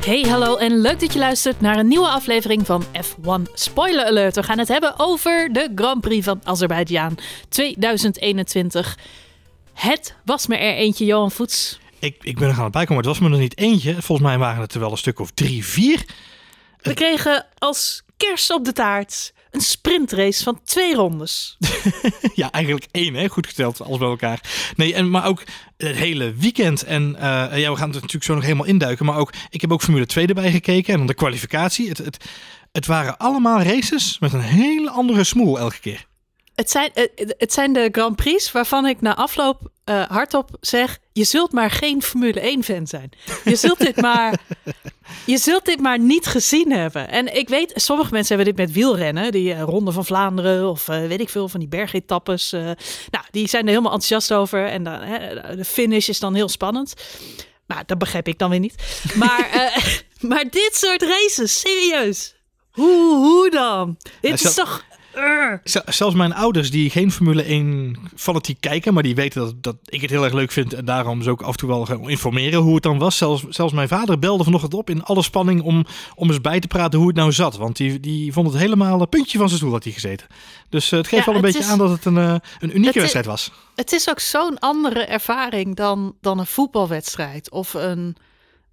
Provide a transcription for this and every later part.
Hey, hallo en leuk dat je luistert naar een nieuwe aflevering van F1 Spoiler Alert. We gaan het hebben over de Grand Prix van Azerbeidzjan 2021. Het was me er eentje, Johan Voets. Ik, ik ben er gaan bij komen, het was me nog niet eentje. Volgens mij waren het er wel een stuk of drie, vier. We kregen als kers op de taart een sprintrace van twee rondes. ja, eigenlijk één, hè? goed geteld, alles bij elkaar. Nee, en, maar ook het hele weekend. En uh, ja, we gaan het natuurlijk zo nog helemaal induiken. Maar ook, ik heb ook Formule 2 erbij gekeken en dan de kwalificatie. Het, het, het waren allemaal races met een hele andere smoel elke keer. Het zijn, eh, het zijn de Grand Prix waarvan ik na afloop uh, hardop zeg: je zult maar geen Formule 1-fan zijn. Je zult dit maar. Je zult dit maar niet gezien hebben. En ik weet, sommige mensen hebben dit met wielrennen. Die uh, Ronde van Vlaanderen of uh, weet ik veel van die bergetappes. Uh, nou, die zijn er helemaal enthousiast over. En dan, de finish is dan heel spannend. Maar dat begrijp ik dan weer niet. Maar, maar dit soort races, serieus. Hoe, hoe dan? Dit is toch Zelfs mijn ouders, die geen Formule 1 fanatiek kijken, maar die weten dat, dat ik het heel erg leuk vind en daarom ze ook af en toe wel gaan informeren hoe het dan was. Zelfs, zelfs mijn vader belde vanochtend op in alle spanning om, om eens bij te praten hoe het nou zat. Want die, die vond het helemaal een puntje van zijn stoel had hij gezeten. Dus uh, het geeft ja, wel een beetje aan dat het een, uh, een unieke wedstrijd was. Het is ook zo'n andere ervaring dan, dan een voetbalwedstrijd of een...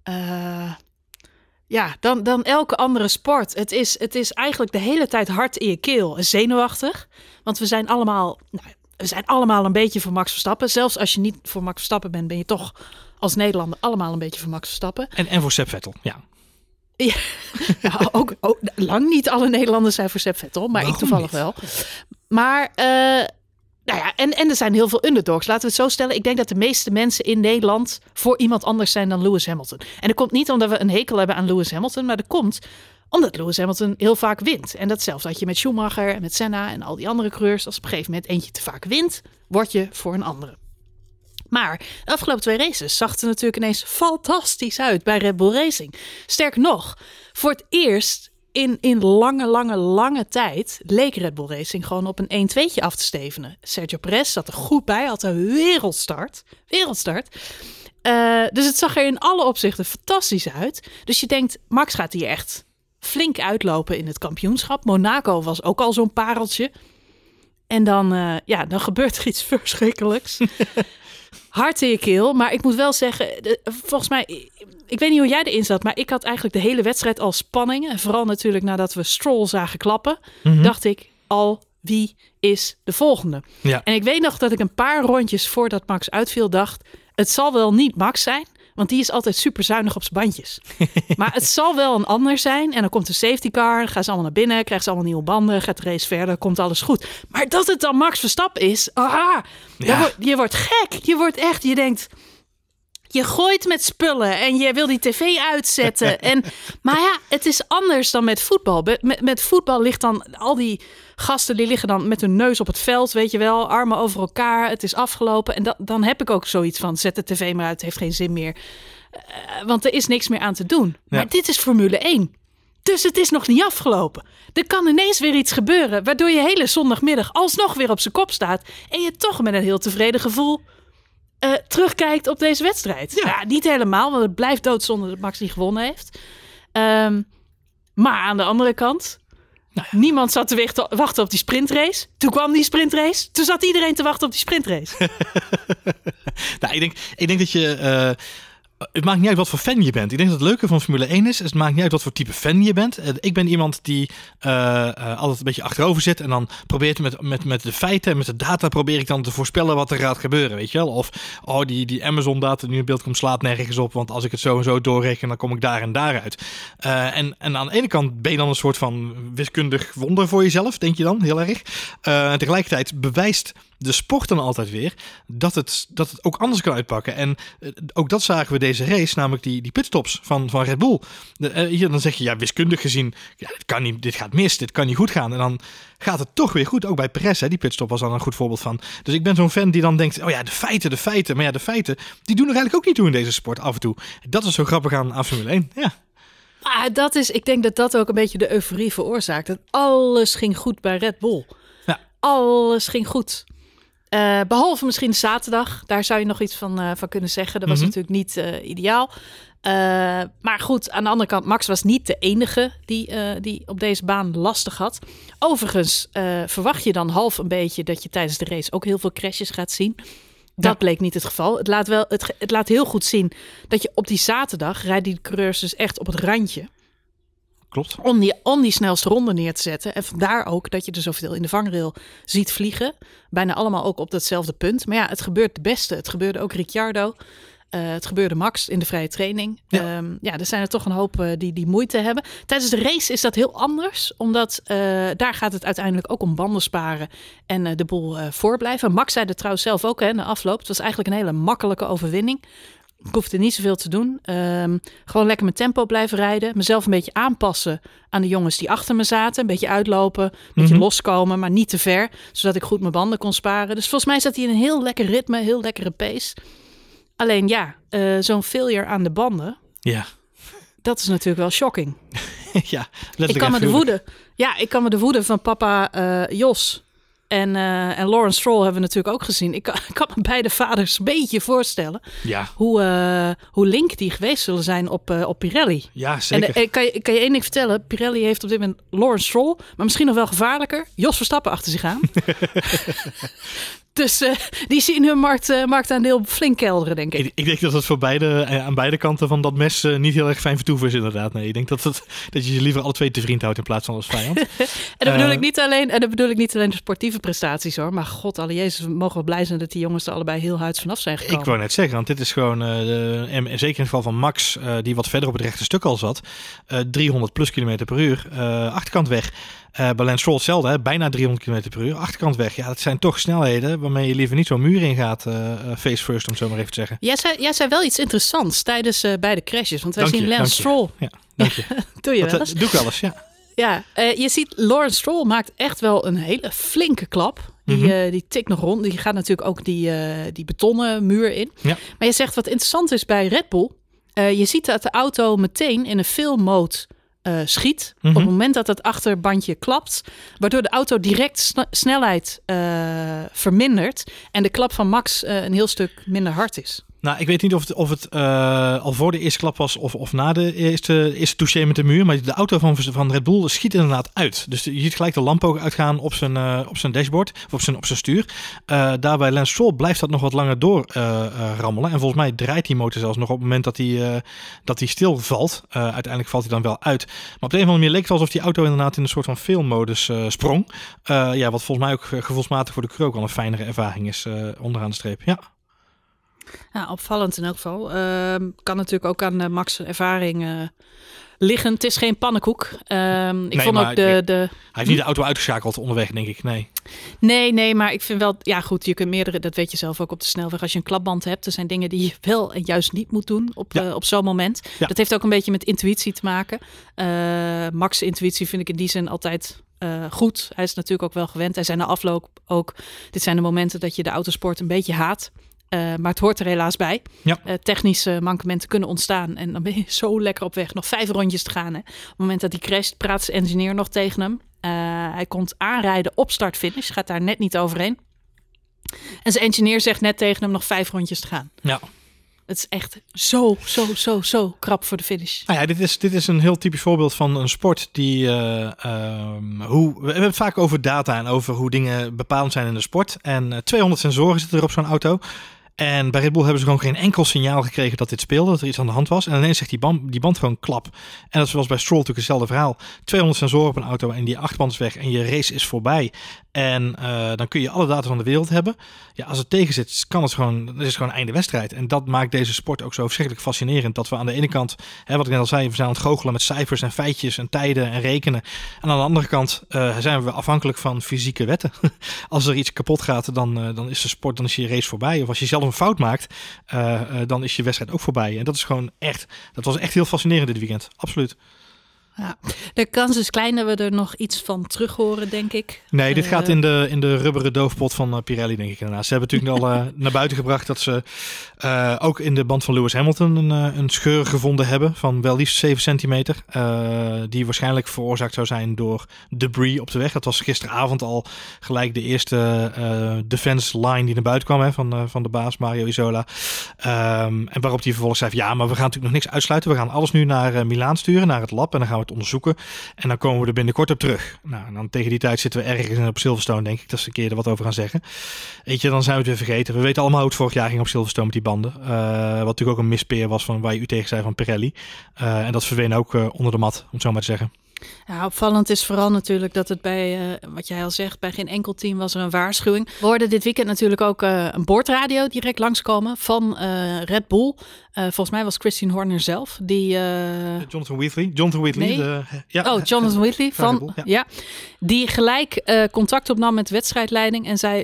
Uh, ja, dan, dan elke andere sport. Het is, het is eigenlijk de hele tijd hard in je keel en zenuwachtig. Want we zijn allemaal, nou, we zijn allemaal een beetje voor Max Verstappen. Zelfs als je niet voor Max Verstappen bent, ben je toch als Nederlander allemaal een beetje voor Max Verstappen. En, en voor Seb Vettel, ja. Ja, nou, ook, ook, lang niet alle Nederlanders zijn voor Seb Vettel, maar ik toevallig wel. Maar uh, nou ja, en, en er zijn heel veel underdogs. Laten we het zo stellen. Ik denk dat de meeste mensen in Nederland voor iemand anders zijn dan Lewis Hamilton. En dat komt niet omdat we een hekel hebben aan Lewis Hamilton, maar dat komt omdat Lewis Hamilton heel vaak wint. En datzelfde had je met Schumacher en met Senna en al die andere coureurs. Als op een gegeven moment eentje te vaak wint, word je voor een andere. Maar de afgelopen twee races zag er natuurlijk ineens fantastisch uit bij Red Bull Racing. Sterker nog, voor het eerst in, in lange, lange, lange tijd leek Red Bull Racing gewoon op een 1-2'tje af te stevenen. Sergio Perez zat er goed bij, had een wereldstart. Wereldstart. Uh, dus het zag er in alle opzichten fantastisch uit. Dus je denkt, Max gaat hier echt flink uitlopen in het kampioenschap. Monaco was ook al zo'n pareltje. En dan, uh, ja, dan gebeurt er iets verschrikkelijks. Hart in je keel. Maar ik moet wel zeggen, volgens mij, ik weet niet hoe jij erin zat, maar ik had eigenlijk de hele wedstrijd al spanning. En vooral natuurlijk nadat we Stroll zagen klappen, mm-hmm. dacht ik al wie is de volgende. Ja. En ik weet nog dat ik een paar rondjes voordat Max uitviel dacht, het zal wel niet Max zijn. Want die is altijd super zuinig op zijn bandjes. maar het zal wel een ander zijn. En dan komt de safety car. Dan gaan ze allemaal naar binnen. Krijgen ze allemaal nieuwe banden. Gaat de race verder. Komt alles goed. Maar dat het dan Max Verstappen is. Aha, ja. wordt, je wordt gek. Je wordt echt. Je denkt. Je gooit met spullen en je wil die tv uitzetten. en, maar ja, het is anders dan met voetbal. Met, met voetbal ligt dan al die gasten die liggen dan met hun neus op het veld, weet je wel, armen over elkaar. Het is afgelopen. En dan, dan heb ik ook zoiets van: zet de tv maar uit, het heeft geen zin meer. Uh, want er is niks meer aan te doen. Ja. Maar dit is Formule 1. Dus het is nog niet afgelopen. Er kan ineens weer iets gebeuren, waardoor je hele zondagmiddag alsnog weer op zijn kop staat. En je toch met een heel tevreden gevoel uh, terugkijkt op deze wedstrijd. Ja. ja. niet helemaal, want het blijft doodzonde dat Max niet gewonnen heeft. Um, maar aan de andere kant, nou niemand zat te wachten op die sprintrace. Toen kwam die sprintrace. Toen zat iedereen te wachten op die sprintrace. nou, ik denk, ik denk dat je... Uh het maakt niet uit wat voor fan je bent. Ik denk dat het leuke van Formule 1 is. Het maakt niet uit wat voor type fan je bent. Ik ben iemand die uh, altijd een beetje achterover zit. En dan probeert met, met, met de feiten en met de data probeer ik dan te voorspellen wat er gaat gebeuren. Weet je wel? Of oh, die, die Amazon data nu in beeld komt slaat nergens op. Want als ik het zo en zo doorreken, dan kom ik daar en daar uit. En, en aan de ene kant ben je dan een soort van wiskundig wonder voor jezelf. Denk je dan heel erg. en tegelijkertijd bewijst de sport dan altijd weer dat het, dat het ook anders kan uitpakken. En uh, ook dat zagen we deze race, namelijk die, die pitstops van, van Red Bull. De, uh, hier dan zeg je, ja, wiskundig gezien, ja, dit, kan niet, dit gaat mis, dit kan niet goed gaan. En dan gaat het toch weer goed. Ook bij Perez, hè, die pitstop was dan een goed voorbeeld van. Dus ik ben zo'n fan die dan denkt, oh ja, de feiten, de feiten. Maar ja, de feiten, die doen er eigenlijk ook niet toe in deze sport af en toe. Dat is zo grappig aan, aan Formule 1, ja. Dat is, ik denk dat dat ook een beetje de euforie veroorzaakt. Dat alles ging goed bij Red Bull. Ja. Alles ging goed. Uh, behalve misschien zaterdag, daar zou je nog iets van, uh, van kunnen zeggen. Dat was mm -hmm. natuurlijk niet uh, ideaal. Maar goed, aan de andere kant, Max was niet de enige die, die op deze baan lastig had. Overigens verwacht je dan half een beetje dat je tijdens de race ook heel veel crashes gaat zien. Dat ja. bleek niet het geval. Het laat, wel, het, het laat heel goed zien dat je op die zaterdag rijden die coureurs dus echt op het randje. Klopt. Om die, om die snelste ronde neer te zetten. En vandaar ook dat je er zoveel in de vangrail ziet vliegen. Bijna allemaal ook op datzelfde punt. Maar ja, het gebeurt de beste. Het gebeurde ook Ricciardo. Uh, het gebeurde Max in de vrije training. Ja, um, ja er zijn er toch een hoop uh, die, die moeite hebben. Tijdens de race is dat heel anders. Omdat uh, daar gaat het uiteindelijk ook om banden sparen en de boel voorblijven. Max zei er trouwens zelf ook hè, de afloop. Het was eigenlijk een hele makkelijke overwinning. Ik hoefde niet zoveel te doen. Um, gewoon lekker mijn tempo blijven rijden. Mezelf een beetje aanpassen aan de jongens die achter me zaten. Een beetje uitlopen, een beetje mm -hmm. loskomen, maar niet te ver. Zodat ik goed mijn banden kon sparen. Dus volgens mij zat hij in een heel lekker ritme, heel lekkere pace. Alleen ja, uh, zo'n failure aan de banden. Ja. Dat is natuurlijk wel shocking. ja, ik kan me de woede. Ja, ik kan me de woede van papa uh, Jos en, uh, en Lawrence Stroll hebben we natuurlijk ook gezien. Ik kan, ik kan me beide vaders een beetje voorstellen ja. hoe, uh, hoe link die geweest zullen zijn op, uh, op Pirelli. Ja, zeker. En kan je, kan je één ding vertellen? Pirelli heeft op dit moment Lawrence Stroll, maar misschien nog wel gevaarlijker, Jos Verstappen achter zich aan. Dus uh, die zien hun markt, uh, marktaandeel flink kelderen, denk ik. ik. Ik, denk dat het voor beide, aan beide kanten van dat mes uh, niet heel erg fijn vertoeven is, inderdaad. Nee, ik denk dat, het, dat je je liever alle twee te vriend houdt in plaats van als vijand. en, dat bedoel ik niet alleen, en dat bedoel ik niet alleen de sportieve prestaties hoor. Maar god, alle Jezus, we mogen wel blij zijn dat die jongens er allebei heel huids vanaf zijn gekomen. Ik wou net zeggen, want dit is gewoon, en zeker in het geval van Max, die wat verder op het rechte stuk al zat, 300 plus kilometer per uur, achterkant weg. Uh, bij Lance Stroll hetzelfde, hè? bijna 300 km per uur. Achterkant weg. Ja, dat zijn toch snelheden waarmee je liever niet zo'n muur in gaat. Uh, face first, om zo maar even te zeggen. Jij zei, jij zei wel iets interessants tijdens uh, beide crashes. Want wij dank zien je, Lance Stroll. Ja, dank je. doe je dat, wel eens? Doe ik wel eens, ja. Ja, je ziet Lawrence Stroll maakt echt wel een hele flinke klap. Die, mm -hmm. die tikt nog rond. Die gaat natuurlijk ook die, die betonnen muur in. Ja. Maar je zegt wat interessant is bij Red Bull. je ziet dat de auto meteen in een film mode uh, schiet. Mm -hmm. Op het moment dat het achterbandje klapt, waardoor de auto direct sn snelheid uh, vermindert en de klap van Max uh, een heel stuk minder hard is. Nou, ik weet niet of het, of het uh, al voor de eerste klap was of, of na de eerste, eerste touché met de muur. Maar de auto van, van Red Bull schiet inderdaad uit. Dus je ziet gelijk de lamp ook uitgaan op zijn, uh, op zijn dashboard, of op zijn, op zijn stuur. Uh, daarbij Lance Stroll blijft dat nog wat langer door rammelen. En volgens mij draait die motor zelfs nog op het moment dat hij, dat hij stilvalt. uiteindelijk valt hij dan wel uit. Maar op de een of andere manier leek het alsof die auto inderdaad in een soort van filmmodus sprong. ja, wat volgens mij ook gevoelsmatig voor de crew ook al een fijnere ervaring is onderaan de streep. Ja. Ja, opvallend in elk geval. Uh, kan natuurlijk ook aan uh, Max' ervaring uh, liggen. Het is geen pannenkoek. Uh, ik nee, vond ook de, de... Hij heeft niet de auto uitgeschakeld onderweg, denk ik. Nee. Nee, nee, maar ik vind wel... Ja goed, je kunt meerdere... Dat weet je zelf ook op de snelweg. Als je een klapband hebt, er zijn dingen die je wel en juist niet moet doen op, ja. uh, op zo'n moment. Ja. Dat heeft ook een beetje met intuïtie te maken. Max' intuïtie vind ik in die zin altijd... Uh, goed. Hij is natuurlijk ook wel gewend. Hij zijn na afloop ook. Dit zijn de momenten dat je de autosport een beetje haat. Uh, maar het hoort er helaas bij. Ja. Uh, technische mankementen kunnen ontstaan. En dan ben je zo lekker op weg. Nog vijf rondjes te gaan. Hè. Op het moment dat hij crasht, praat zijn engineer nog tegen hem. Uh, hij komt aanrijden op start-finish. Gaat daar net niet overheen. En zijn engineer zegt net tegen hem nog vijf rondjes te gaan. Ja. Het is echt zo, zo, zo, zo krap voor de finish. Nou ja, dit is, dit is een heel typisch voorbeeld van een sport die... Uh, um, hoe, we hebben het vaak over data en over hoe dingen bepalend zijn in de sport. En uh, 200 sensoren zitten er op zo'n auto. En bij Red Bull hebben ze gewoon geen enkel signaal gekregen dat dit speelde, dat er iets aan de hand was. En ineens zegt die band, die band gewoon klap. En dat was bij Stroll natuurlijk hetzelfde verhaal. 200 sensoren op een auto en die achterband is weg en je race is voorbij. En uh, dan kun je alle data van de wereld hebben. Ja, als het tegen zit, kan het gewoon, is het gewoon einde wedstrijd. En dat maakt deze sport ook zo verschrikkelijk fascinerend. Dat we aan de ene kant, hè, wat ik net al zei, we zijn aan het goochelen met cijfers en feitjes en tijden en rekenen. En aan de andere kant uh, zijn we afhankelijk van fysieke wetten. als er iets kapot gaat, dan, uh, dan is de sport, dan is je race voorbij. Of als je zelf een fout maakt, dan is je wedstrijd ook voorbij. En dat is gewoon echt, dat was echt heel fascinerend dit weekend. Absoluut. Ja. De kans is klein dat we er nog iets van terug horen, denk ik. Nee, dit Uh, gaat in de, in de rubberen doofpot van uh, Pirelli, denk ik inderdaad. Ze hebben natuurlijk al uh, naar buiten gebracht dat ze uh, ook in de band van Lewis Hamilton een, een scheur gevonden hebben van wel liefst 7 centimeter. Die waarschijnlijk veroorzaakt zou zijn door debris op de weg. Dat was gisteravond al gelijk de eerste defense line die naar buiten kwam hè, van, van de baas Mario Isola. Um, en waarop hij vervolgens zei: Ja, maar we gaan natuurlijk nog niks uitsluiten. We gaan alles nu naar Milaan sturen, naar het lab. En dan gaan we onderzoeken. En dan komen we er binnenkort op terug. Nou, en dan tegen die tijd zitten we ergens op Silverstone, denk ik. Dat ze een keer er wat over gaan zeggen. Weet je, dan zijn we het weer vergeten. We weten allemaal hoe het vorig jaar ging op Silverstone met die banden. Uh, wat natuurlijk ook een mispeer was van waar je u tegen zei van Pirelli. Uh, en dat verdween ook uh, onder de mat, om het zo maar te zeggen. Ja, opvallend is vooral natuurlijk dat het bij, uh, wat jij al zegt, bij geen enkel team was er een waarschuwing. We hoorden dit weekend natuurlijk ook uh, een boordradio direct langskomen van uh, Red Bull. volgens mij was Christine Horner zelf. Die, Jonathan Wheatley. Jonathan Wheatley. Nee. De, ja, oh, Jonathan Wheatley van, ja. Die gelijk contact opnam met de wedstrijdleiding en zei,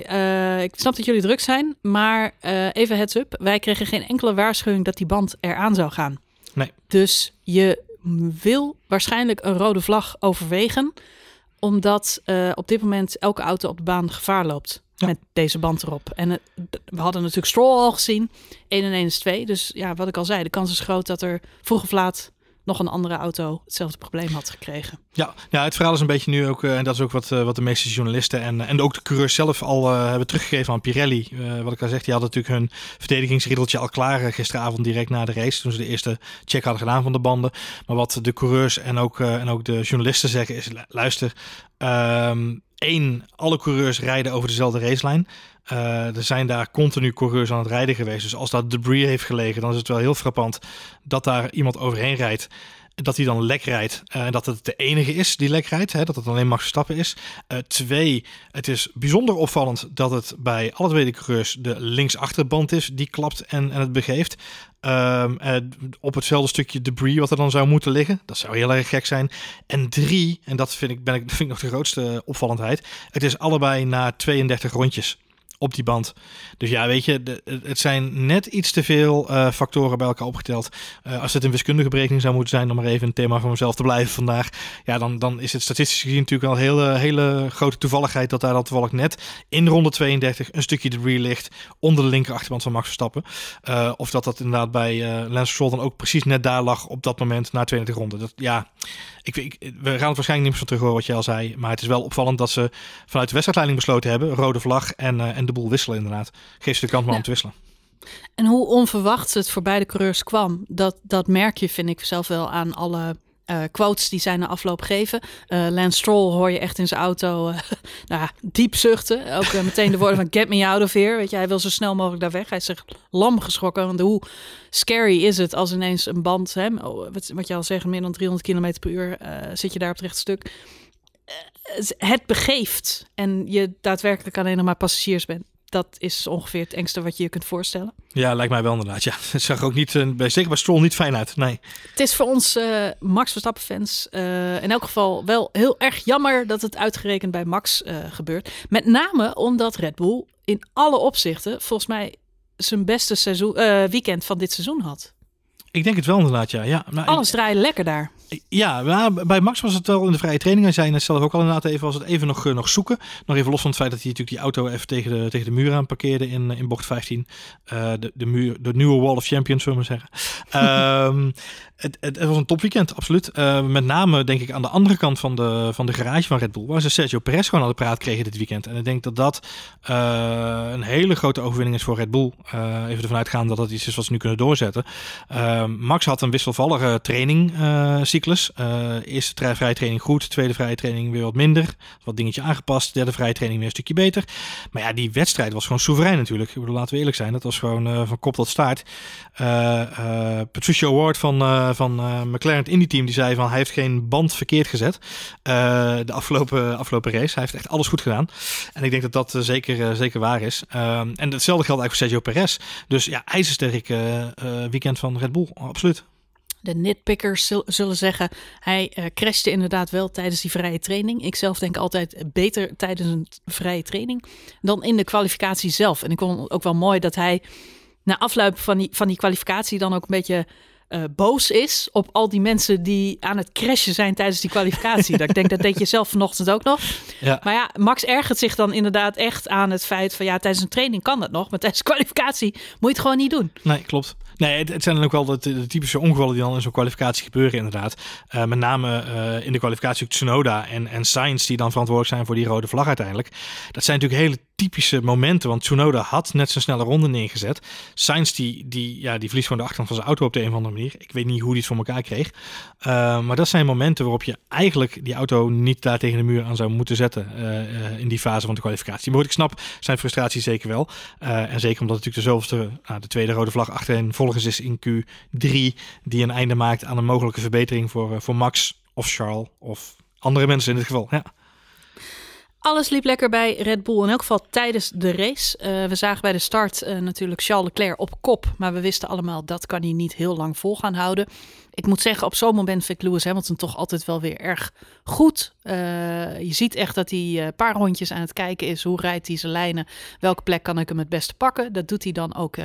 ik snap dat jullie druk zijn, maar even heads up. Wij kregen geen enkele waarschuwing dat die band eraan zou gaan. Nee. Dus je wil waarschijnlijk een rode vlag overwegen, omdat uh, op dit moment elke auto op de baan gevaar loopt ja. met deze band erop. En het, we hadden natuurlijk Stroll al gezien, 1 en 1 is 2. Dus ja, wat ik al zei, de kans is groot dat er vroeg of laat nog een andere auto hetzelfde probleem had gekregen. Ja, ja het verhaal is een beetje nu ook, uh, en dat is ook wat, uh, wat de meeste journalisten en, en ook de coureurs zelf al uh, hebben teruggegeven aan Pirelli. wat ik al zeg, die hadden natuurlijk hun verdedigingsriedeltje al klaar gisteravond direct na de race, toen ze de eerste check hadden gedaan van de banden. Maar wat de coureurs en ook, en ook de journalisten zeggen is, luister, um, één, alle coureurs rijden over dezelfde racelijn. Uh, er zijn daar continu coureurs aan het rijden geweest. Dus als dat debris heeft gelegen, dan is het wel heel frappant dat daar iemand overheen rijdt. Dat hij dan lek rijdt. En uh, dat het de enige is die lek rijdt. Hè, dat het alleen Max Verstappen is. Uh, twee, het is bijzonder opvallend dat het bij alle twee de coureurs de linksachterband is die klapt en, en het begeeft. Um, uh, op hetzelfde stukje debris wat er dan zou moeten liggen. Dat zou heel erg gek zijn. En drie, en dat vind ik, ben ik, vind ik nog de grootste opvallendheid. Het is allebei na 32 rondjes op die band. Dus ja, weet je, de, het zijn net iets te veel uh, factoren bij elkaar opgeteld. Uh, als het een wiskundige berekening zou moeten zijn, om maar even een thema van mezelf te blijven vandaag, ja, dan, dan is het statistisch gezien natuurlijk al hele, hele grote toevalligheid dat daar dan toevallig net in ronde 32 een stukje debris ligt onder de linker achterband van Max Verstappen. Uh, of dat dat inderdaad bij uh, Lance Stroll dan ook precies net daar lag op dat moment na 32 ronden. Dat, ja, ik, ik, we gaan het waarschijnlijk niet meer van terug horen wat je al zei, maar het is wel opvallend dat ze vanuit de wedstrijdleiding besloten hebben, rode vlag en, uh, en de boel wisselen inderdaad. Geef ze de kans maar ja. om te wisselen. En hoe onverwachts het voor beide coureurs kwam, dat, dat merk je, vind ik zelf wel aan alle uh, quotes die zij na afloop geven. Uh, Lance Stroll hoor je echt in zijn auto uh, nou, diep zuchten. Ook meteen de woorden van get me out of here. Weet je, hij wil zo snel mogelijk daar weg. Hij is zich lam geschrokken. Want hoe scary is het als ineens een band, hè, wat, wat je al zegt, meer dan 300 km per uur zit je daar op het rechte stuk. Het begeeft en je daadwerkelijk alleen nog maar passagiers bent dat is ongeveer het engste wat je je kunt voorstellen. Ja, lijkt mij wel inderdaad. Ja, het zag ook niet, uh, zeker bij Stroll niet fijn uit. Nee. Het is voor ons uh, Max Verstappen fans uh, in elk geval wel heel erg jammer dat het uitgerekend bij Max gebeurt. Met name omdat Red Bull in alle opzichten volgens mij zijn beste seizoen, weekend van dit seizoen had. Ik denk het wel inderdaad, ja. ja maar, Alles draaide lekker daar. Ja, maar bij Max was het wel in de vrije training. Hij zei net zelf ook al inderdaad even, was het even nog, nog zoeken. Nog even los van het feit dat hij natuurlijk die auto even tegen de, tegen de muur aan parkeerde in, in bocht 15. Uh, de, de, muur, de nieuwe Wall of Champions, zullen we maar zeggen. um, het, het, het, was een topweekend, absoluut. Uh, met name denk ik aan de andere kant van de, van de garage van Red Bull. Waar ze Sergio Perez gewoon aan de praat kregen dit weekend. En ik denk dat dat uh, een hele grote overwinning is voor Red Bull. even ervan uitgaan dat dat iets is wat ze nu kunnen doorzetten. Max had een wisselvallige training cyclus. Uh, eerste vrije training goed, tweede vrije training weer wat minder. Wat dingetje aangepast, derde vrije training weer een stukje beter. Maar ja, die wedstrijd was gewoon soeverein natuurlijk. Ik bedoel, laten we eerlijk zijn, dat was gewoon uh, van kop tot staart. Uh, Patricia Ward van, van McLaren het Indy team, die zei van hij heeft geen band verkeerd gezet. de afgelopen, afgelopen race. Hij heeft echt alles goed gedaan. En ik denk dat dat zeker, zeker waar is. Ehm, en hetzelfde geldt eigenlijk voor Sergio Perez. Dus ja, ijzersterk weekend van Red Bull, absoluut de nitpickers zullen zeggen, hij uh, crashte inderdaad wel tijdens die vrije training. Ik zelf denk altijd beter tijdens een vrije training dan in de kwalificatie zelf. En ik vond ook wel mooi dat hij na afloop van die, van die kwalificatie dan ook een beetje uh, boos is op al die mensen die aan het crashen zijn tijdens die kwalificatie. dat ik denk dat deed je zelf vanochtend ook nog. Ja. Maar ja, Max ergert zich dan inderdaad echt aan het feit van ja, tijdens een training kan dat nog, maar tijdens kwalificatie moet je het gewoon niet doen. Nee, klopt. Nee, het, zijn dan ook wel de, typische ongevallen die dan in zo'n kwalificatie gebeuren, inderdaad. Uh, met name uh, in de kwalificatie Tsunoda en, en Sainz, die dan verantwoordelijk zijn voor die rode vlag uiteindelijk. Dat zijn natuurlijk hele typische momenten, want Tsunoda had net zijn snelle ronde neergezet. Sainz, die, die, ja, die verliest gewoon de achterkant van zijn auto op de een of andere manier. Ik weet niet hoe hij het voor elkaar kreeg. Uh, maar dat zijn momenten waarop je eigenlijk die auto niet daar tegen de muur aan zou moeten zetten in die fase van de kwalificatie. Maar ik snap zijn frustratie zeker wel. en zeker omdat natuurlijk de zoveelste, nou, de tweede rode vlag achterin vervolgens is in Q3 die een einde maakt aan een mogelijke verbetering voor, eh, voor Max of Charles of andere mensen in dit geval. Ja. Alles liep lekker bij Red Bull, in elk geval tijdens de race. Uh, we zagen bij de start uh, natuurlijk Charles Leclerc op kop, maar we wisten allemaal dat kan hij niet heel lang vol gaan houden. Ik moet zeggen, op zo'n moment vind ik Lewis Hamilton toch altijd wel weer erg goed. Uh, je ziet echt dat hij een paar rondjes aan het kijken is. Hoe rijdt hij zijn lijnen? Welke plek kan ik hem het beste pakken? Dat doet hij dan ook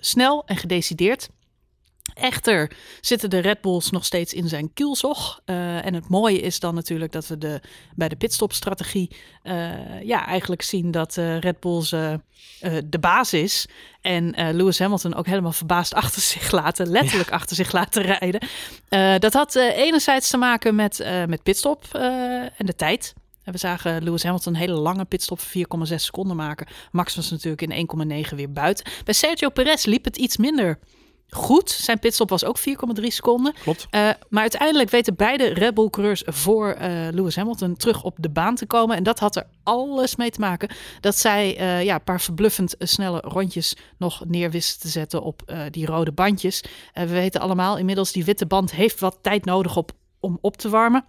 snel en gedecideerd. Echter zitten de Red Bulls nog steeds in zijn kielzog. Uh, en het mooie is dan natuurlijk dat we de, bij de pitstopstrategie uh, ja, eigenlijk zien dat uh, Red Bulls de baas is. En Lewis Hamilton ook helemaal verbaasd achter zich laten, letterlijk achter zich laten rijden. dat had enerzijds te maken met, met pitstop en de tijd. We zagen Lewis Hamilton een hele lange pitstop van 4,6 seconden maken. Max was natuurlijk in 1,9 weer buiten. Bij Sergio Perez liep het iets minder goed. Zijn pitstop was ook 4,3 seconden. Klopt. Uh, maar uiteindelijk weten beide Red Bull coureurs voor uh, Lewis Hamilton terug op de baan te komen. En dat had er alles mee te maken dat zij uh, ja, een paar verbluffend snelle rondjes nog neer wisten te zetten op die rode bandjes. we weten allemaal inmiddels, die witte band heeft wat tijd nodig op, om op te warmen.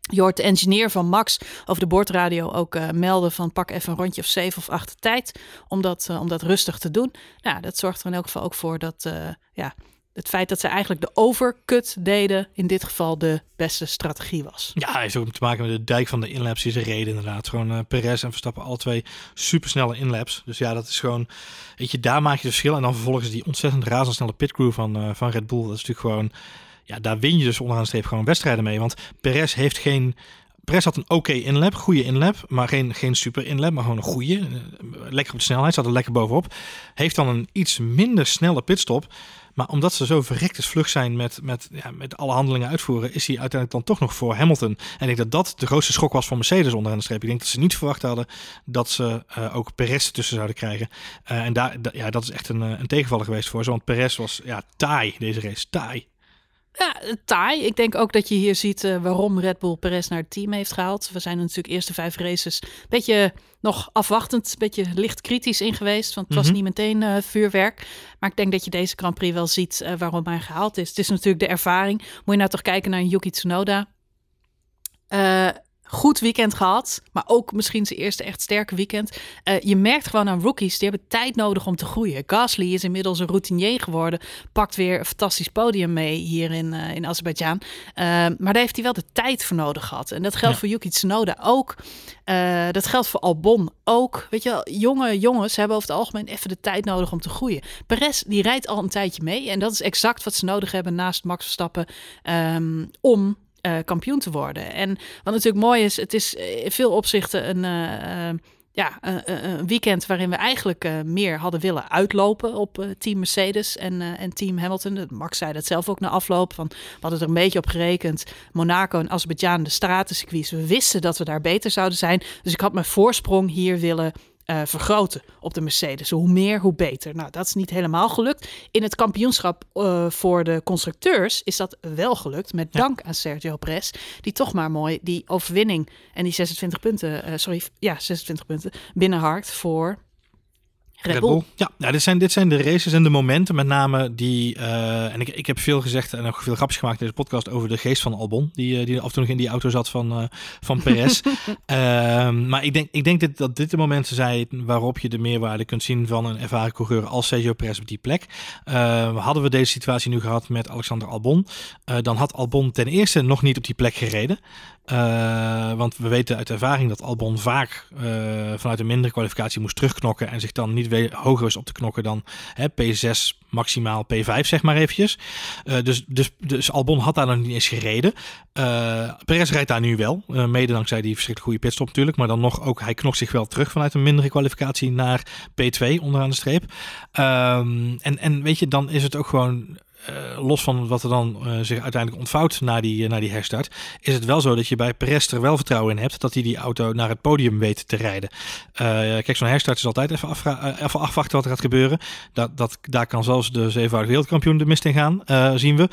Je hoort de engineer van Max over de boordradio ook uh, melden van pak even een rondje of zeven of acht tijd om dat, uh, om dat rustig te doen. Nou, dat zorgt er in elk geval ook voor dat uh, ja, het feit dat ze eigenlijk de overcut deden in dit geval de beste strategie was. Ja, hij is ook te maken met de dijk van de inlaps is een reden inderdaad. Gewoon Perez en Verstappen al twee supersnelle inlaps. Dus ja, dat is gewoon, weet je, daar maak je het verschil. En dan vervolgens die ontzettend razendsnelle pitcrew van, van Red Bull. Dat is natuurlijk gewoon ja, daar win je dus onderaan de streep gewoon wedstrijden mee. Want Perez heeft geen... Perez had een oké inlap, goede inlap, maar geen, geen super inlap, maar gewoon een goede. Eh, lekker op de snelheid, zat er lekker bovenop. Heeft dan een iets minder snelle pitstop. Maar omdat ze zo verrektes vlug zijn met, met, ja, met alle handelingen uitvoeren, is hij uiteindelijk dan toch nog voor Hamilton. En ik denk dat dat de grootste schok was voor Mercedes onderaan de streep. Ik denk dat ze niet verwacht hadden dat ze uh, ook Perez tussen zouden krijgen. Uh, en daar, ja, dat is echt een, een tegenvaller geweest voor ze. Want Perez was ja, taai deze race, taai. Ja, taai. Ik denk ook dat je hier ziet uh, waarom Red Bull Perez naar het team heeft gehaald. We zijn natuurlijk eerste vijf races een beetje nog afwachtend, een beetje licht kritisch in geweest. Want het was mm -hmm. niet meteen uh, vuurwerk. Maar ik denk dat je deze Grand Prix wel ziet uh, waarom hij gehaald is. Het is natuurlijk de ervaring. Moet je nou toch kijken naar een Yuki Tsunoda goed weekend gehad. Maar ook misschien zijn eerste echt sterke weekend. Uh, je merkt gewoon aan rookies, die hebben tijd nodig om te groeien. Gasly is inmiddels een routinier geworden. Pakt weer een fantastisch podium mee hier in, uh, in Azerbeidzjan. Uh, maar daar heeft hij wel de tijd voor nodig gehad. En dat geldt ja. voor Yuki Tsunoda ook. dat geldt voor Albon ook. Weet je wel, jonge jongens hebben over het algemeen even de tijd nodig om te groeien. Perez, die rijdt al een tijdje mee. En dat is exact wat ze nodig hebben naast Max Verstappen. Um, om uh, kampioen te worden. En wat natuurlijk mooi is, het is in veel opzichten een, uh, uh, ja, een weekend waarin we eigenlijk meer hadden willen uitlopen op team Mercedes en, en team Hamilton. Max zei dat zelf ook na afloop. Van, we hadden er een beetje op gerekend. Monaco en Azerbeidzjan, de stratencircuits. We wisten dat we daar beter zouden zijn. Dus ik had mijn voorsprong hier willen uh, vergroten op de Mercedes. Hoe meer, hoe beter. Nou, dat is niet helemaal gelukt. In het kampioenschap uh, voor de constructeurs is dat wel gelukt. Met ja. dank aan Sergio Perez. Die toch maar mooi die overwinning en die 26 punten, uh, sorry, ja, 26 punten binnenharkt voor Red Bull. Ja, nou, dit, zijn, dit zijn de races en de momenten met name die... Uh, en ik, ik heb veel gezegd en ook veel grapjes gemaakt in deze podcast over de geest van Albon. Die, die af en toe nog in die auto zat van, uh, van Perez. uh, maar ik denk, ik denk dat, dat dit de momenten zijn waarop je de meerwaarde kunt zien van een ervaren coureur als Sergio Perez op die plek. hadden we deze situatie nu gehad met Alexander Albon, dan had Albon ten eerste nog niet op die plek gereden. Want we weten uit ervaring dat Albon vaak vanuit een mindere kwalificatie moest terugknokken en zich dan niet individueel hoger is op te knokken dan hè, P6 maximaal P5, zeg maar eventjes. Uh, dus, dus, dus Albon had daar nog niet eens gereden. Perez rijdt daar nu wel. Mede dankzij die verschrikkelijk goede pitstop natuurlijk. Maar dan nog ook, hij knokt zich wel terug vanuit een mindere kwalificatie naar P2 onderaan de streep. Um, en, en weet je, dan is het ook gewoon uh, los van wat er dan uh, zich uiteindelijk ontvouwt na die, uh, na die herstart, is het wel zo dat je bij Perez er wel vertrouwen in hebt dat hij die auto naar het podium weet te rijden. kijk, zo'n herstart is altijd even, afwachten wat er gaat gebeuren. Dat, dat, daar kan zelfs de zevenvoudig wereldkampioen de mist in gaan, zien we.